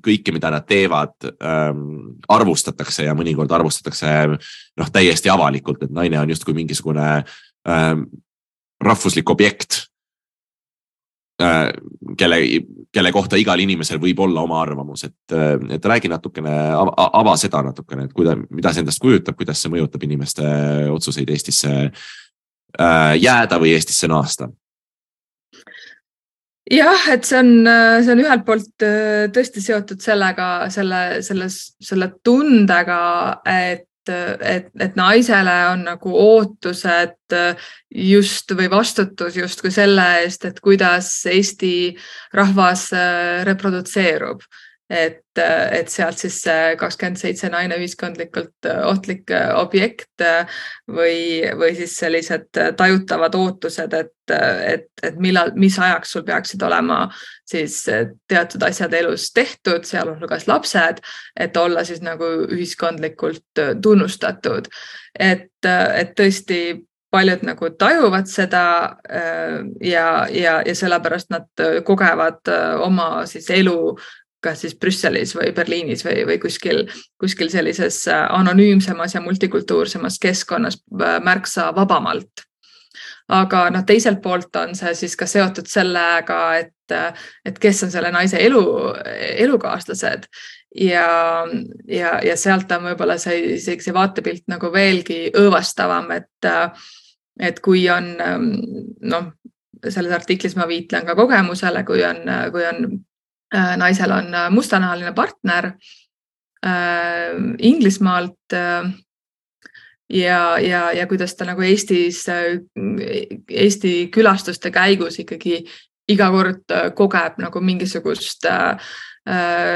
kõike, mida nad teevad ähm,, arvustatakse ja mõnikord arvustatakse noh, täiesti avalikult, et naine on justkui mingisugune ähm, rahvuslik objekt äh,, kelle, kelle kohta igal inimesel võib olla oma arvamus, et, et räägi natukene, ava seda natukene, et kuida-, mida see endast kujutab, kuidas see mõjutab inimeste otsuseid Eestisse äh, jääda või Eestisse naasta jah, et see on, see on ühelt poolt äh, tõesti seotud sellega, selle, selles, selle tundega, et et, et naisele on nagu ootused just või vastutus justkui selle eest, et kuidas Eesti rahvas äh, reprodutseerub et, et sealt siis see kakskümmend seitse naine ühiskondlikult äh, ohtlik äh, objekt äh, või, või siis sellised tajutavad ootused, et, et, et millal, mis ajaks sul peaksid olema siis teatud asjad elus tehtud, sealhulgas lapsed, et olla siis nagu ühiskondlikult tunnustatud. et, et tõesti paljud nagu tajuvad seda ja, ja, ja sellepärast nad kogevad oma siis elu kas siis Brüsselis või Berliinis või, või kuskil, kuskil sellises äh, anonüümsemas ja multikultuursemas keskkonnas äh, märksa vabamalt. aga noh, teiselt poolt on see siis ka seotud sellega, et, äh, et kes on selle naise elu, elukaaslased ja, ja, ja sealt on võib-olla see isegi see vaatepilt nagu veelgi õõvastavam, et, et kui on noh, selles artiklis ma viitlen ka kogemusele, kui on, kui on naisel on äh, mustanahaline partner äh, Inglismaalt ja, ja, ja kuidas ta nagu Eestis, Eesti külastuste käigus ikkagi iga kord kogeb nagu mingisugust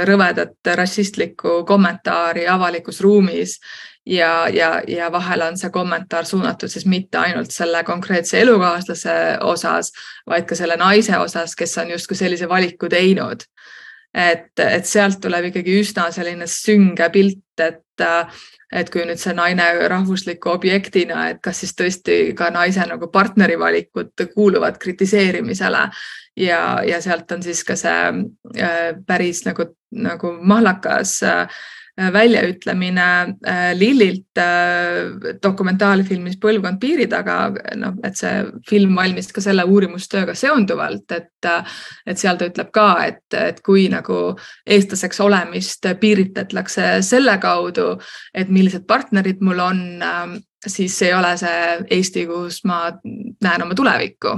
rõvedat rassistlikku kommentaari avalikus ruumis ja, ja, ja vahel on see kommentaar suunatud siis mitte ainult selle konkreetse elukaaslase osas, vaid ka selle naise osas, kes on justkui sellise valiku teinud. Et, et sealt tuleb ikkagi üsna selline sünge pilt, et, et kui nüüd see naine rahvusliku objektina, et kas siis tõesti ka naise nagu partneri valikud kuuluvad kritiseerimisele. Ja, ja sealt on siis ka see äh, päris nagu, nagu mahlakas äh, Äh, väljaütlemine äh, Lillilt äh, dokumentaalfilmis Põlvkond piiri taga, noh, et see film valmis ka selle uurimustööga seonduvalt, et, et seal ta ütleb ka, et, et kui nagu eestlaseks olemist piiritletakse selle kaudu, et millised partnerid mul on, siis ei ole see Eesti, kus ma näen oma tulevikku.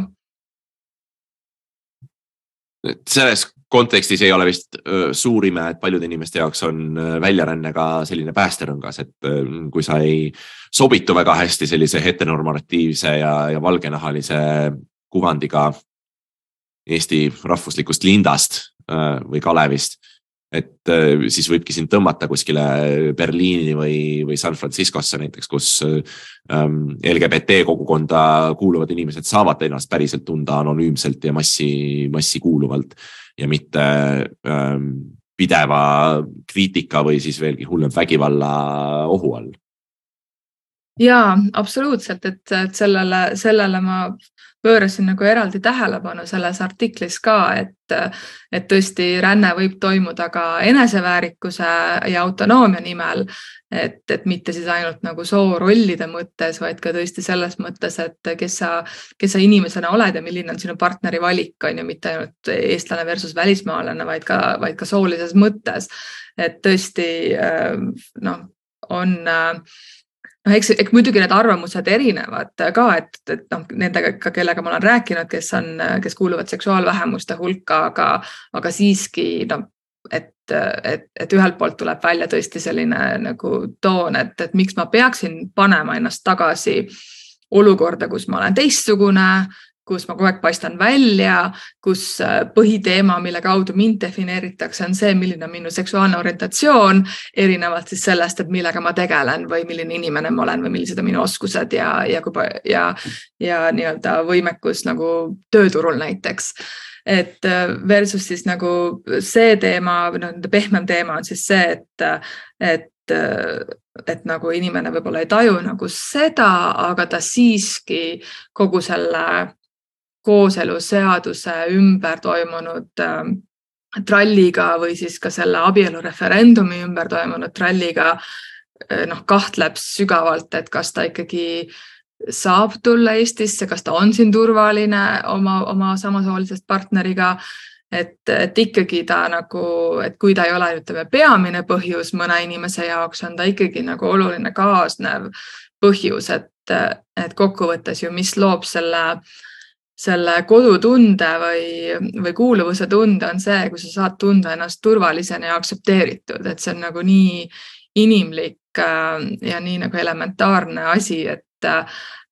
Selles kontekstis ei ole vist suur ime, et paljude inimeste jaoks on väljaränne ka selline päästerõngas, et kui sa ei sobitu väga hästi sellise heteronormatiivse ja, ja valgenahalise kuvandiga Eesti rahvuslikust lindast või Kalevist, et äh, siis võibki sind tõmmata kuskile Berliini või, või San Franciscosse näiteks, kus ähm, LGBT kogukonda kuuluvad inimesed saavad ennast päriselt tunda anonüümselt ja massi, massi kuuluvalt ja mitte ähm, pideva kriitika või siis veelgi hullem vägivalla ohu all. Ja absoluutselt, et sellele, sellele ma pöörasin nagu eraldi tähelepanu selles artiklis ka, et, et tõesti ränne võib toimuda ka eneseväärikuse ja autonoomia nimel. et, et mitte siis ainult nagu soorollide mõttes, vaid ka tõesti selles mõttes, et kes sa, kes sa inimesena oled ja milline on sinu partneri valik, on ju, mitte ainult eestlane versus välismaalane, vaid ka, vaid ka soolises mõttes. et tõesti noh, on äh, noh, eks, eks muidugi need arvamused erinevad ka, et, et noh, nendega kellega ma olen rääkinud, kes on, kes kuuluvad seksuaalvähemuste hulka, aga, aga siiski noh, et, et, et ühelt poolt tuleb välja tõesti selline nagu toon, et, et miks ma peaksin panema ennast tagasi olukorda, kus ma olen teistsugune, kus ma kogu aeg paistan välja, kus äh, põhiteema, mille kaudu mind defineeritakse, on see, milline on minu seksuaalne orientatsioon, erinevalt siis sellest, et millega ma tegelen või milline inimene ma olen või millised on minu oskused ja, ja kui ja, ja nii-öelda võimekus nagu tööturul näiteks. Et äh, versus siis nagu see teema noh, pehmem teema on siis see, et, et et nagu inimene võib-olla ei taju nagu seda, aga ta siiski kogu selle kooseluseaduse ümber toimunud äh, tralliga või siis ka selle abielureferendumi ümber toimunud tralliga äh, noh, kahtleb sügavalt, et kas ta ikkagi saab tulla Eestisse, kas ta on siin turvaline oma, oma samasoolisest partneriga. Et, et ikkagi ta nagu, et kui ta ei ole, ütleme, peamine põhjus mõne inimese jaoks, on ta ikkagi nagu oluline kaasnev põhjus, et, et kokkuvõttes ju, mis loob selle, selle kodutunde või, või kuuluvuse tunde, on see, kui sa saad tunda ennast turvalisena ja aktsepteeritud, et see on nagu nii inimlik äh, ja nii nagu elementaarne asi, et,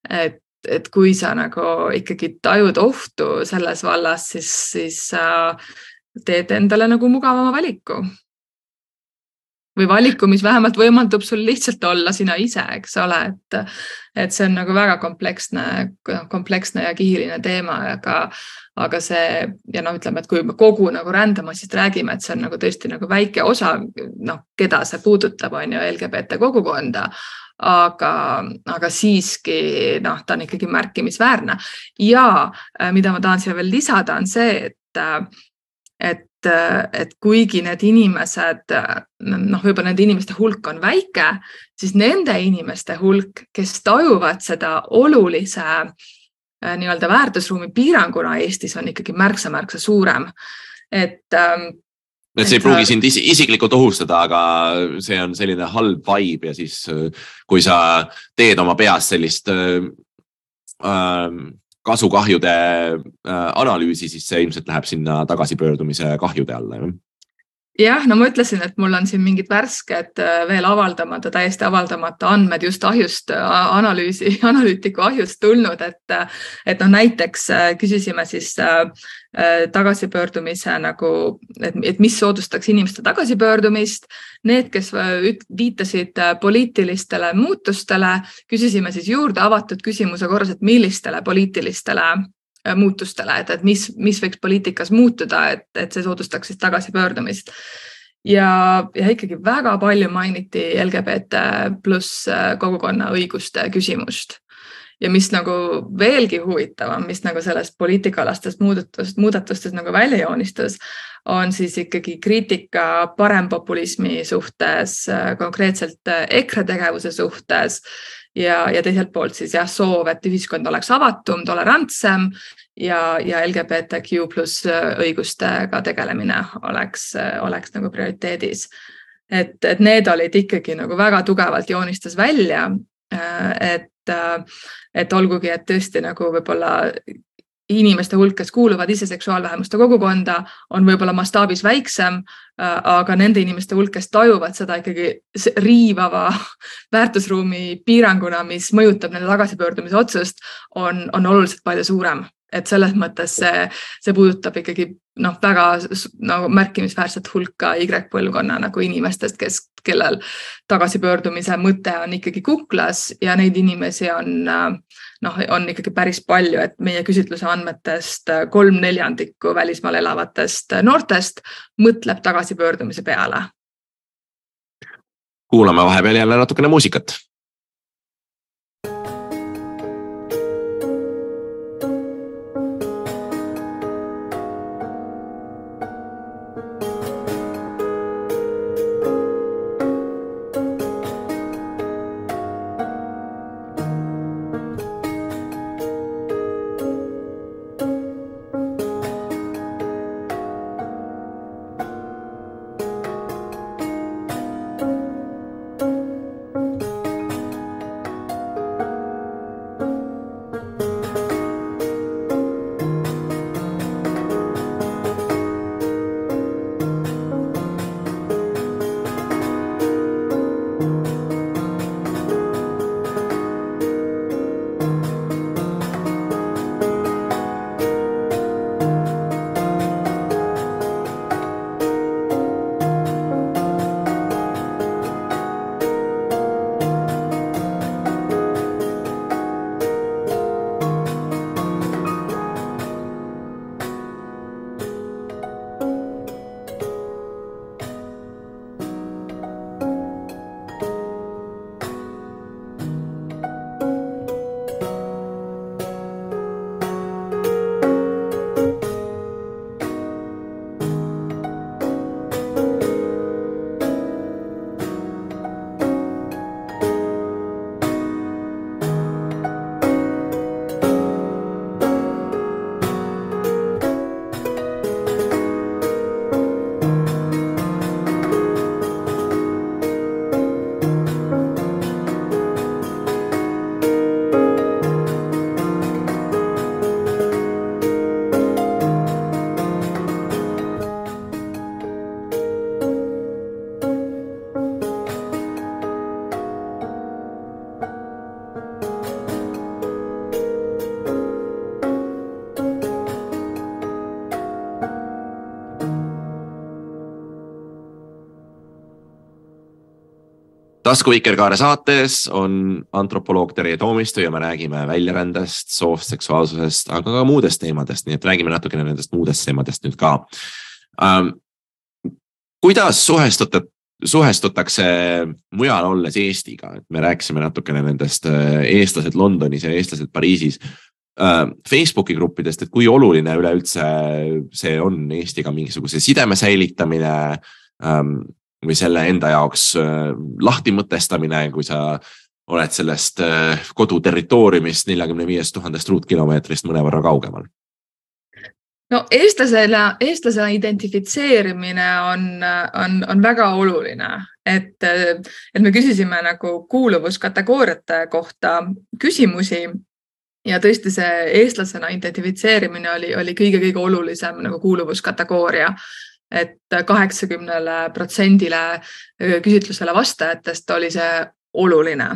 et et kui sa nagu ikkagi tajud ohtu selles vallas, siis, siis sa teed endale nagu mugavama valiku. Või valiku, mis vähemalt võimaldab sul lihtsalt olla sina ise, eks ole, et, et see on nagu väga kompleksne, kompleksne ja kihiline teema, aga, aga see ja noh, ütleme, et kui me kogu nagu rändemassist räägime, et see on nagu tõesti nagu väike osa, noh, keda see puudutab, on ju LGBT kogukonda aga, aga siiski noh, ta on ikkagi märkimisväärne. Ja äh, mida ma tahan siia veel lisada, on see, et, äh, et, äh, et kuigi need inimesed, noh, võib-olla nende inimeste hulk on väike, siis nende inimeste hulk, kes tajuvad seda olulise nii-öelda väärtusruumi piiranguna Eestis on ikkagi märksa-märksa suurem. et ähm, et see ei pruugi sind isi, isiklikult ohustada, aga see on selline halb vibe ja siis, kui sa teed oma peas sellist äh, äh kasukahjude äh, analüüsi, siis see ilmselt läheb sinna tagasipöördumise kahjude alla jah, no ma ütlesin, et mul on siin mingid värsked äh, veel avaldamata, täiesti avaldamata andmed just ahjust, äh, analüüsi, analüütiku ahjust tulnud, et, et noh, näiteks äh, küsisime siis tagasipöördumise nagu, et, et mis soodustaks inimeste tagasipöördumist. Need, kes viitasid poliitilistele muutustele, küsisime siis juurde avatud küsimuse korras, et millistele poliitilistele Äh, muutustele, et, et mis, mis võiks poliitikas muutuda, et, et see soodustaks siis tagasipöördumist. ja, ja ikkagi väga palju mainiti LGBT pluss äh, kogukonna õiguste küsimust ja mis nagu veelgi huvitavam, mis nagu sellest poliitikaalastest muudatust, muudatustest nagu välja joonistus, on siis ikkagi kriitika parempopulismi suhtes, äh, konkreetselt EKRE tegevuse suhtes ja, ja teiselt poolt siis jah, soov, et ühiskond oleks avatum, tolerantsem ja, ja LGBTQ pluss õigustega tegelemine oleks, oleks nagu prioriteedis. et, et need olid ikkagi nagu väga tugevalt joonistas välja, et, et olgugi, et tõesti nagu võib-olla inimeste hulk, kes kuuluvad ise seksuaalvähemuste kogukonda, on võib-olla mastaabis väiksem, äh, aga nende inimeste hulk, kes tajuvad seda ikkagi riivava väärtusruumi piiranguna, mis mõjutab nende tagasipöördumise otsust, on, on oluliselt palju suurem et selles mõttes see, see puudutab ikkagi noh, väga nagu märkimisväärset hulka Y-põlvkonna nagu inimestest, kes, kellel tagasipöördumise mõte on ikkagi kuklas ja neid inimesi on noh, on ikkagi päris palju, et meie küsitluse andmetest kolm neljandikku välismaal elavatest noortest mõtleb tagasipöördumise peale. kuulame vahepeal jälle natukene muusikat tasku Vikerkaare saates on antropoloog Terje Toomistu ja me räägime väljarändest, soost, seksuaalsusest, aga ka muudest teemadest, nii et räägime natukene nendest muudest teemadest nüüd ka ähm,. kuidas suhestute, suhestutakse mujal olles Eestiga, et me rääkisime natukene nendest äh, eestlased Londonis ja eestlased Pariisis äh, Facebooki gruppidest, et kui oluline üleüldse see on Eestiga mingisuguse sideme säilitamine ähm, või selle enda jaoks äh, lahti mõtestamine, kui sa oled sellest äh, koduterritooriumist neljakümne viiest tuhandest ruutkilomeetrist mõnevõrra kaugemal? no eestlasele, eestlasena identifitseerimine on, on, on väga oluline, et, et me küsisime nagu kuuluvuskategooriate kohta küsimusi ja tõesti see eestlasena identifitseerimine oli, oli kõige-kõige olulisem nagu kuuluvuskategooria et kaheksakümnele protsendile küsitlusele vastajatest oli see oluline.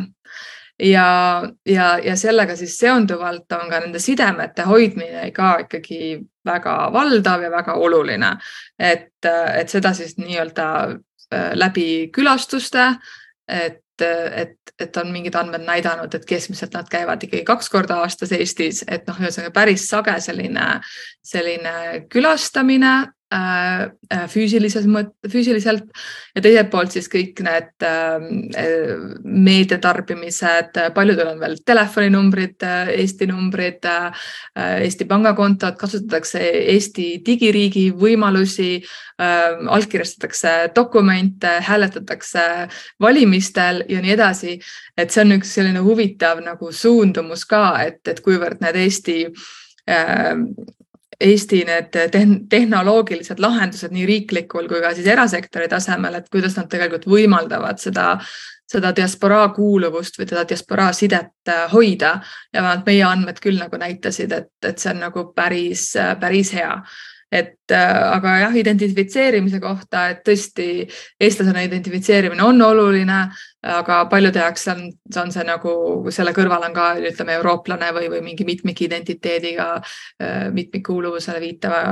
ja, ja, ja sellega siis seonduvalt on ka nende sidemete hoidmine ka ikkagi väga valdav ja väga oluline, et, et seda siis nii-öelda läbi külastuste, et et, et on mingid andmed näidanud, et keskmiselt nad käivad ikkagi kaks korda aastas Eestis, et noh, ühesõnaga päris sage selline, selline külastamine Äh, äh, füüsilises mõt-, füüsiliselt ja teiselt poolt siis kõik need ähm, äh, meediatarbimised, paljudel on veel telefoninumbrid, Eesti numbrid, Eesti pangakontod, kasutatakse Eesti digiriigi võimalusi, allkirjastatakse dokumente, hääletatakse valimistel ja nii edasi. et see on üks selline huvitav nagu suundumus ka, et, et kuivõrd need Eesti Eesti need tehnoloogilised lahendused nii riiklikul kui ka siis erasektori tasemel, et kuidas nad tegelikult võimaldavad seda, seda diasporaa kuuluvust või seda diasporaa sidet äh, hoida. Ja vähemalt meie andmed küll nagu näitasid, et, et see on nagu päris, päris hea et äh, aga jah, identifitseerimise kohta, et tõesti eestlasena identifitseerimine on oluline, aga paljude jaoks on, on see nagu selle kõrval on ka ütleme eurooplane või, või mingi mitmikidentiteediga, äh, mitmikkuuluvusele viitava,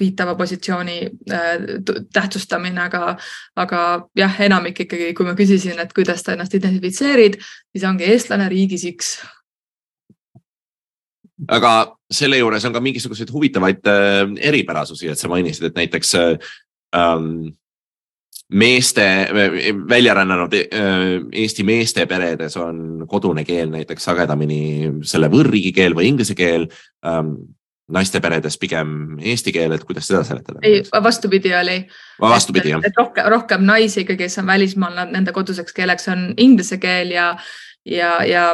viitava positsiooni äh, tähtsustamine, aga, aga jah, enamik ikkagi, kui ma küsisin, et kuidas sa ennast identifitseerid, siis ongi eestlane riigis X aga selle juures on ka mingisuguseid huvitavaid äh, eripärasusi, et sa mainisid, et näiteks äh, ähm, meeste, välja rännanud äh, Eesti meeste peredes on kodune keel näiteks sagedamini selle võõrriigi keel või inglise keel ähm,. naiste peredes pigem eesti keel, et kuidas seda seletada? ei, vastupidi oli. vastupidi jah. rohkem, rohkem naisi, kes on välismaal, nende koduseks keeleks on inglise keel ja, ja, ja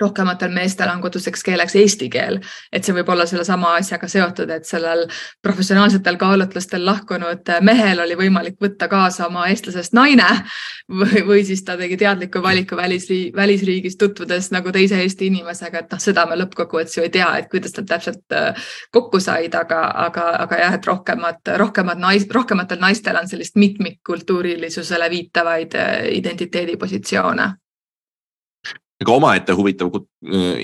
rohkematel meestel on koduseks keeleks eesti keel, et see võib olla sellesama asjaga seotud, et sellel professionaalsetel kaalutlustel lahkunud mehel oli võimalik võtta kaasa oma eestlasest naine või, või siis ta tegi teadliku valiku välisriig, välisriigis tutvudes nagu teise Eesti inimesega, et noh, seda me lõppkokkuvõttes ju ei tea, et kuidas nad täpselt äh, kokku said, aga, aga, aga jah, et rohkemad, rohkemad nais, rohkematel naistel on sellist mitmikkultuurilisusele viitavaid äh, identiteedipositsioone aga omaette huvitav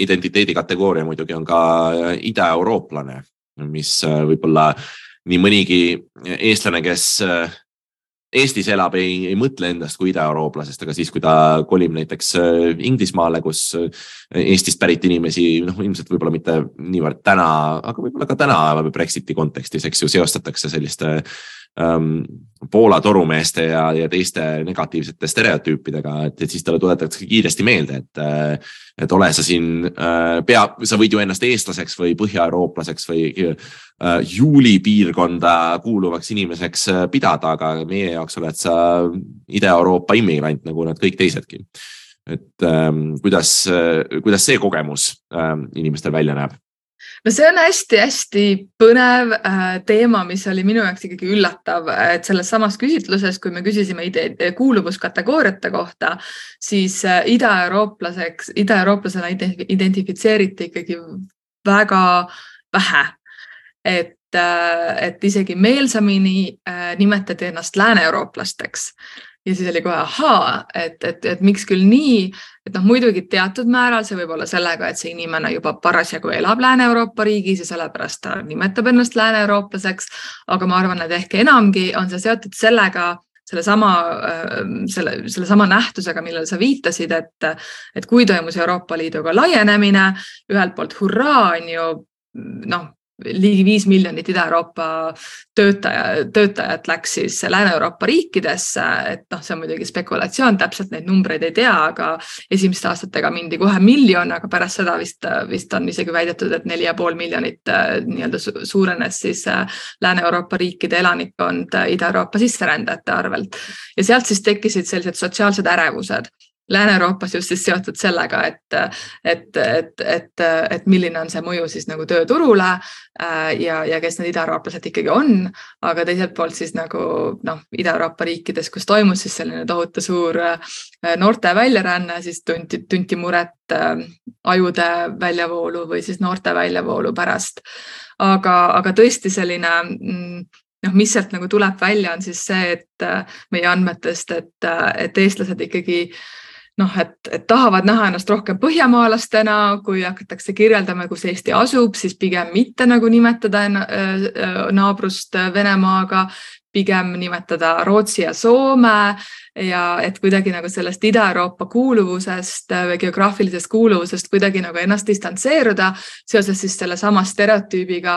identiteedi kategooria muidugi on ka äh, idaeurooplane, mis äh, võib-olla nii mõnigi eestlane, kes äh, Eestis elab, ei, ei mõtle endast kui idaeurooplasest, aga siis, kui ta kolib näiteks Inglismaale, kus Eestist pärit inimesi, noh, ilmselt võib-olla mitte niivõrd täna, aga võib-olla ka täna Brexiti kontekstis, eks ju, seostatakse selliste ähm, Poola torumeeste ja, ja teiste negatiivsete stereotüüpidega, et, et siis talle tuletatakse kiiresti meelde, et, äh, et ole sa siin äh,, pea, sa võid ju ennast eestlaseks või põhjaeurooplaseks või äh, juuli piirkonda kuuluvaks inimeseks äh, pidada, aga meie jaoks oled sa Ida-Euroopa immigrant nagu nad kõik teisedki. et ähm, kuidas äh,, kuidas see kogemus äh, inimestel välja näeb? No see on hästi-hästi põnev äh, teema, mis oli minu jaoks ikkagi üllatav, et selles samas küsitluses, kui me küsisime kuuluvuskategooriate kohta, siis äh, idaeurooplaseks, idaeurooplasena identifitseeriti ikkagi väga vähe. et äh, et isegi meelsamini nimetati ennast lääne-eurooplasteks ja siis oli kohe ahaa, et, et, et miks küll nii, et noh, muidugi teatud määral see võib olla sellega, et see inimene juba parasjagu elab Lääne-Euroopa riigis ja sellepärast ta nimetab ennast lääne-eurooplaseks. aga ma arvan, et ehk enamgi on see seotud sellega, sellesama, selle, sellesama nähtusega, millele sa viitasid, et, et kui toimus Euroopa Liiduga laienemine, ühelt poolt hurraa, on ju noh, ligi viis miljonit Ida-Euroopa töötaja, töötajat läks siis Lääne-Euroopa riikidesse, et noh, see on muidugi spekulatsioon, täpselt neid numbreid ei tea, aga esimeste aastatega mindi kohe miljon, aga pärast seda vist, vist on isegi väidetud, et neli ja pool miljonit äh, nii-öelda suurenes siis äh, Lääne-Euroopa riikide elanikkond Ida-Euroopa sisserändajate arvelt. Ja sealt siis tekkisid sellised sotsiaalsed ärevused Lääne-Euroopas just siis seotud sellega, et, et, et, et, et milline on see mõju siis nagu tööturule äh, ja, ja kes need idaeurooplased ikkagi on. aga teiselt poolt siis nagu noh, Ida-Euroopa riikides, kus toimus siis selline tohutu suur äh, noorte väljaränne, siis tunti, tunti muret äh, ajude väljavoolu või siis noorte väljavoolu pärast. aga, aga tõesti selline mm, noh, mis sealt nagu tuleb välja, on siis see, et meie andmetest, et, et eestlased ikkagi äh, noh, et, et tahavad näha ennast rohkem põhjamaalastena, kui hakatakse kirjeldama, kus Eesti asub, siis pigem mitte nagu nimetada naabrust Venemaaga, pigem nimetada Rootsi ja Soome ja et kuidagi nagu sellest Ida-Euroopa kuuluvusest või geograafilisest kuuluvusest kuidagi nagu ennast distantseeruda seoses siis sellesama stereotüübiga,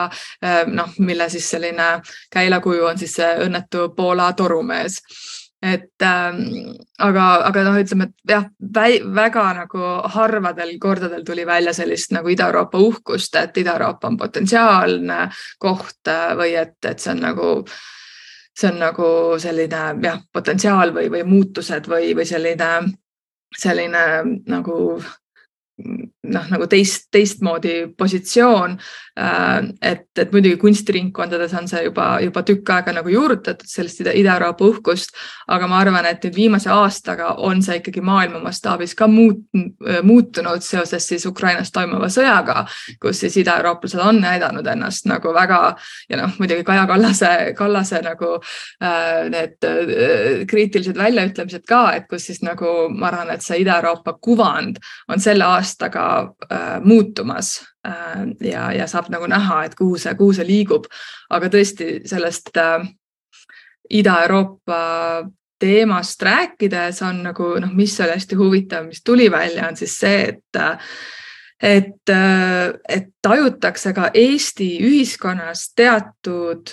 noh, mille siis selline käilakuju on siis see õnnetu Poola torumees et ähm, aga, aga noh, ütleme, et jah, väga nagu harvadel kordadel tuli välja sellist nagu Ida-Euroopa uhkust, et Ida-Euroopa on potentsiaalne koht äh, või et, et see on nagu, see on nagu selline jah, potentsiaal või, või muutused või, või selline, selline nagu noh, nagu teist, teistmoodi positsioon. Äh, et, et muidugi kunstiringkondades on see juba, juba tükk aega nagu juurutatud sellist Ida-Euroopa uhkust, aga ma arvan, et nüüd viimase aastaga on see ikkagi maailma mastaabis ka muut, muutunud seoses siis Ukrainas toimuva sõjaga, kus siis idaeurooplased on näidanud ennast nagu väga ja noh, muidugi Kaja Kallase, Kallase nagu äh, need äh, kriitilised väljaütlemised ka, et kus siis nagu ma arvan, et see Ida-Euroopa kuvand on selle aastaga äh, muutumas äh, ja, ja saab nagu näha, et kuhu see, kuhu see liigub. aga tõesti sellest äh, Ida-Euroopa teemast rääkides on nagu noh, mis oli hästi huvitav, mis tuli välja, on siis see, et et, et tajutakse ka Eesti ühiskonnas teatud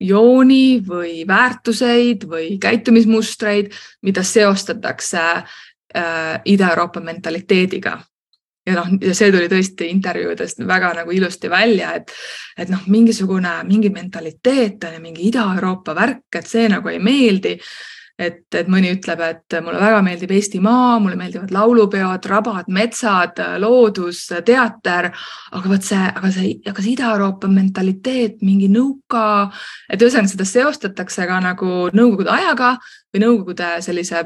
jooni või väärtuseid või käitumismustreid, mida seostatakse äh, Ida-Euroopa mentaliteediga ja noh, ja see tuli tõesti intervjuudest väga nagu ilusti välja, et, et noh, mingisugune, mingi mentaliteet on ja mingi Ida-Euroopa värk, et see nagu ei meeldi et, et mõni ütleb, et mulle väga meeldib Eestimaa, mulle meeldivad laulupeod, rabad, metsad, loodus, teater, aga vot see, aga see, aga see Ida-Euroopa mentaliteet, mingi nõuka, et ühesõnaga seda seostatakse ka nagu nõukogude ajaga või nõukogude sellise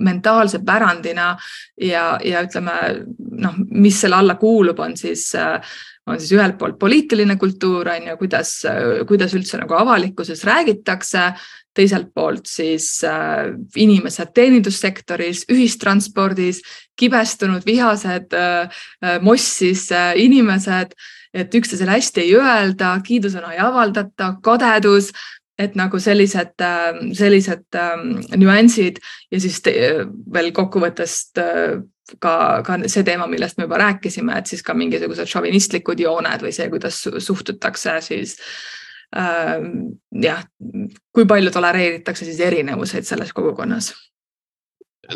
mentaalse pärandina. Ja, ja ütleme noh, mis selle alla kuulub, on siis on siis ühelt poolt poliitiline kultuur on ju, kuidas, kuidas üldse nagu avalikkuses räägitakse, teiselt poolt siis äh, inimesed teenindussektoris, ühistranspordis, kibestunud, vihased äh,, äh mossis äh, inimesed, et üksteisele hästi ei öelda, kiidusõna ei avaldata, kadedus, et nagu sellised, äh, sellised ähm, nüansid ja siis te, veel kokkuvõttes äh, ka, ka see teema, millest me juba rääkisime, et siis ka mingisugused šovinistlikud jooned või see, kuidas suhtutakse siis äh, jah, kui palju tolereeritakse siis erinevuseid selles kogukonnas?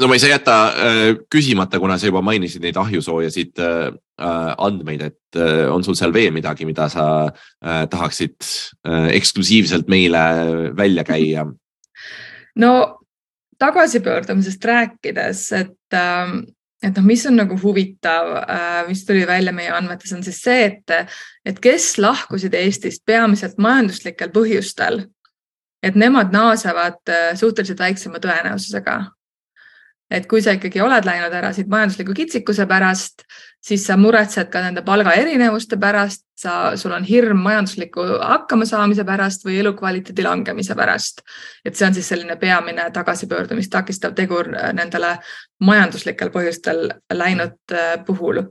no ma ei saa jätta äh, küsimata, kuna sa juba mainisid neid ahjusoojasid äh, andmeid, et äh, on sul seal veel midagi, mida sa tahaksid eksklusiivselt meile välja käia? no tagasipöördumisest rääkides, et ähm, et noh, mis on nagu huvitav, äh, mis tuli välja meie andmetes, on siis see, et, et kes lahkusid Eestist peamiselt majanduslikel põhjustel, et nemad naasevad äh, suhteliselt väiksema tõenäosusega. Et kui sa ikkagi oled läinud ära siit majandusliku kitsikuse pärast, siis sa muretsed ka nende palgaerinevuste pärast, sa, sul on hirm majandusliku hakkamasaamise pärast või elukvaliteedi langemise pärast. et see on siis selline peamine tagasipöördumist takistav tegur äh, nendele majanduslikel põhjustel läinud äh, puhul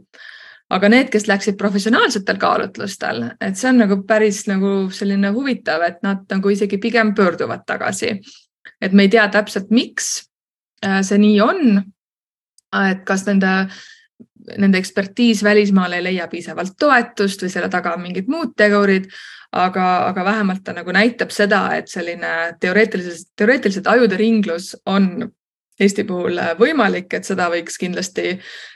aga need, kes läksid professionaalsetel kaalutlustel, et see on nagu päris nagu selline huvitav, et nad nagu isegi pigem pöörduvad tagasi et me ei tea täpselt, miks see nii on. et kas nende nende ekspertiis välismaal ei leia piisavalt toetust või selle taga on mingid muud tegurid, aga, aga vähemalt ta nagu näitab seda, et selline teoreetiliselt, teoreetiliselt ajude ringlus on Eesti puhul võimalik, et seda võiks kindlasti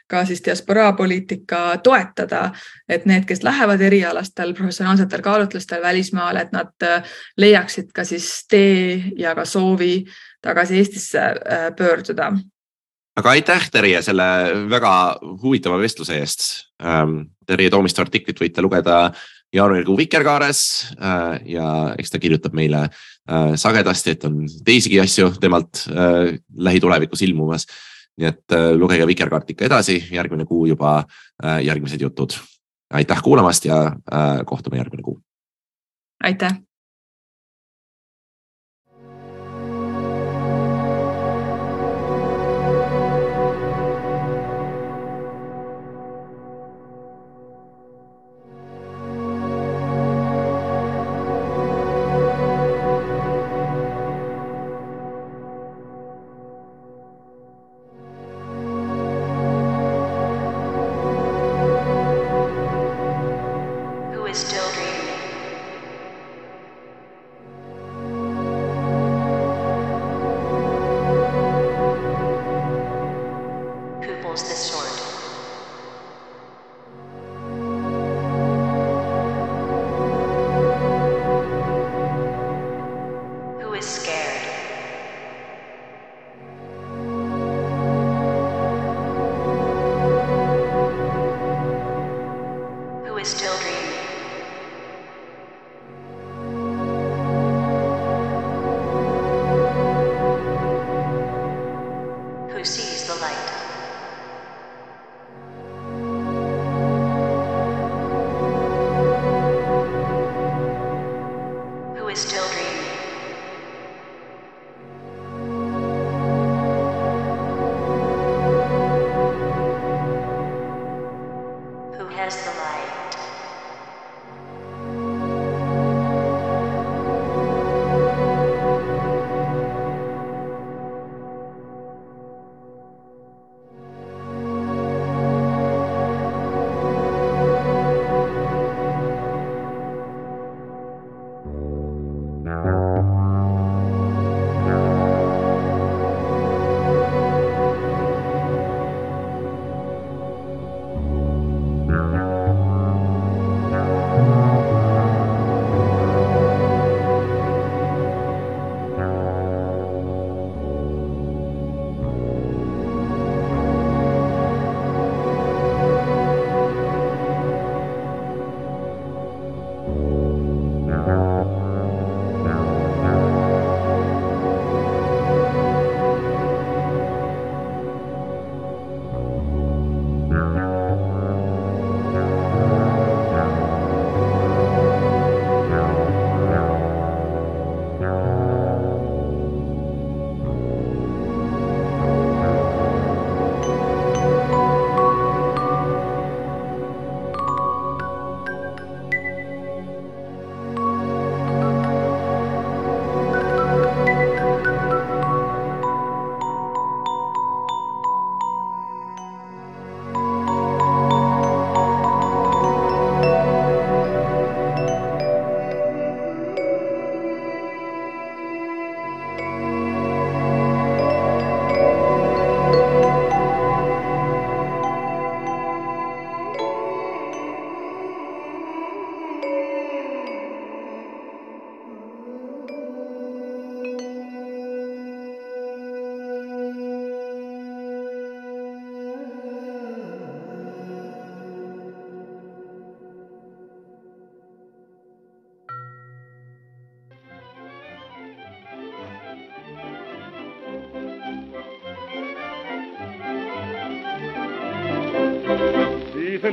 ka siis diasporaa poliitika toetada, et need, kes lähevad erialastel professionaalsetel kaalutlustel välismaale, et nad leiaksid ka siis tee ja ka soovi tagasi Eestisse äh, pöörduda aga aitäh, Terje, selle väga huvitava vestluse eest. Ähm, Terje Toomistu artiklit võite lugeda jaanuarikuu Vikerkaares äh, ja eks ta kirjutab meile äh, sagedasti, et on teisigi asju temalt äh, lähitulevikus ilmumas. nii et lugege Vikerkaart ikka edasi, järgmine kuu juba järgmised jutud. aitäh kuulamast ja kohtume järgmine kuu. aitäh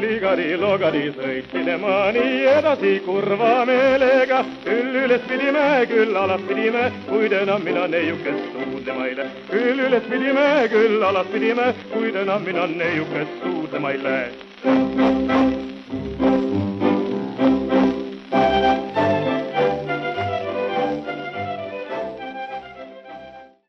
ligari-logari sõitsin ema nii edasi kurva meelega. küll üles pidime, küll alas pidime, kuid enam mina neiukest suudlema ei lähe. küll üles pidime, küll alas pidime, kuid enam mina neiukest suudlema ei lähe.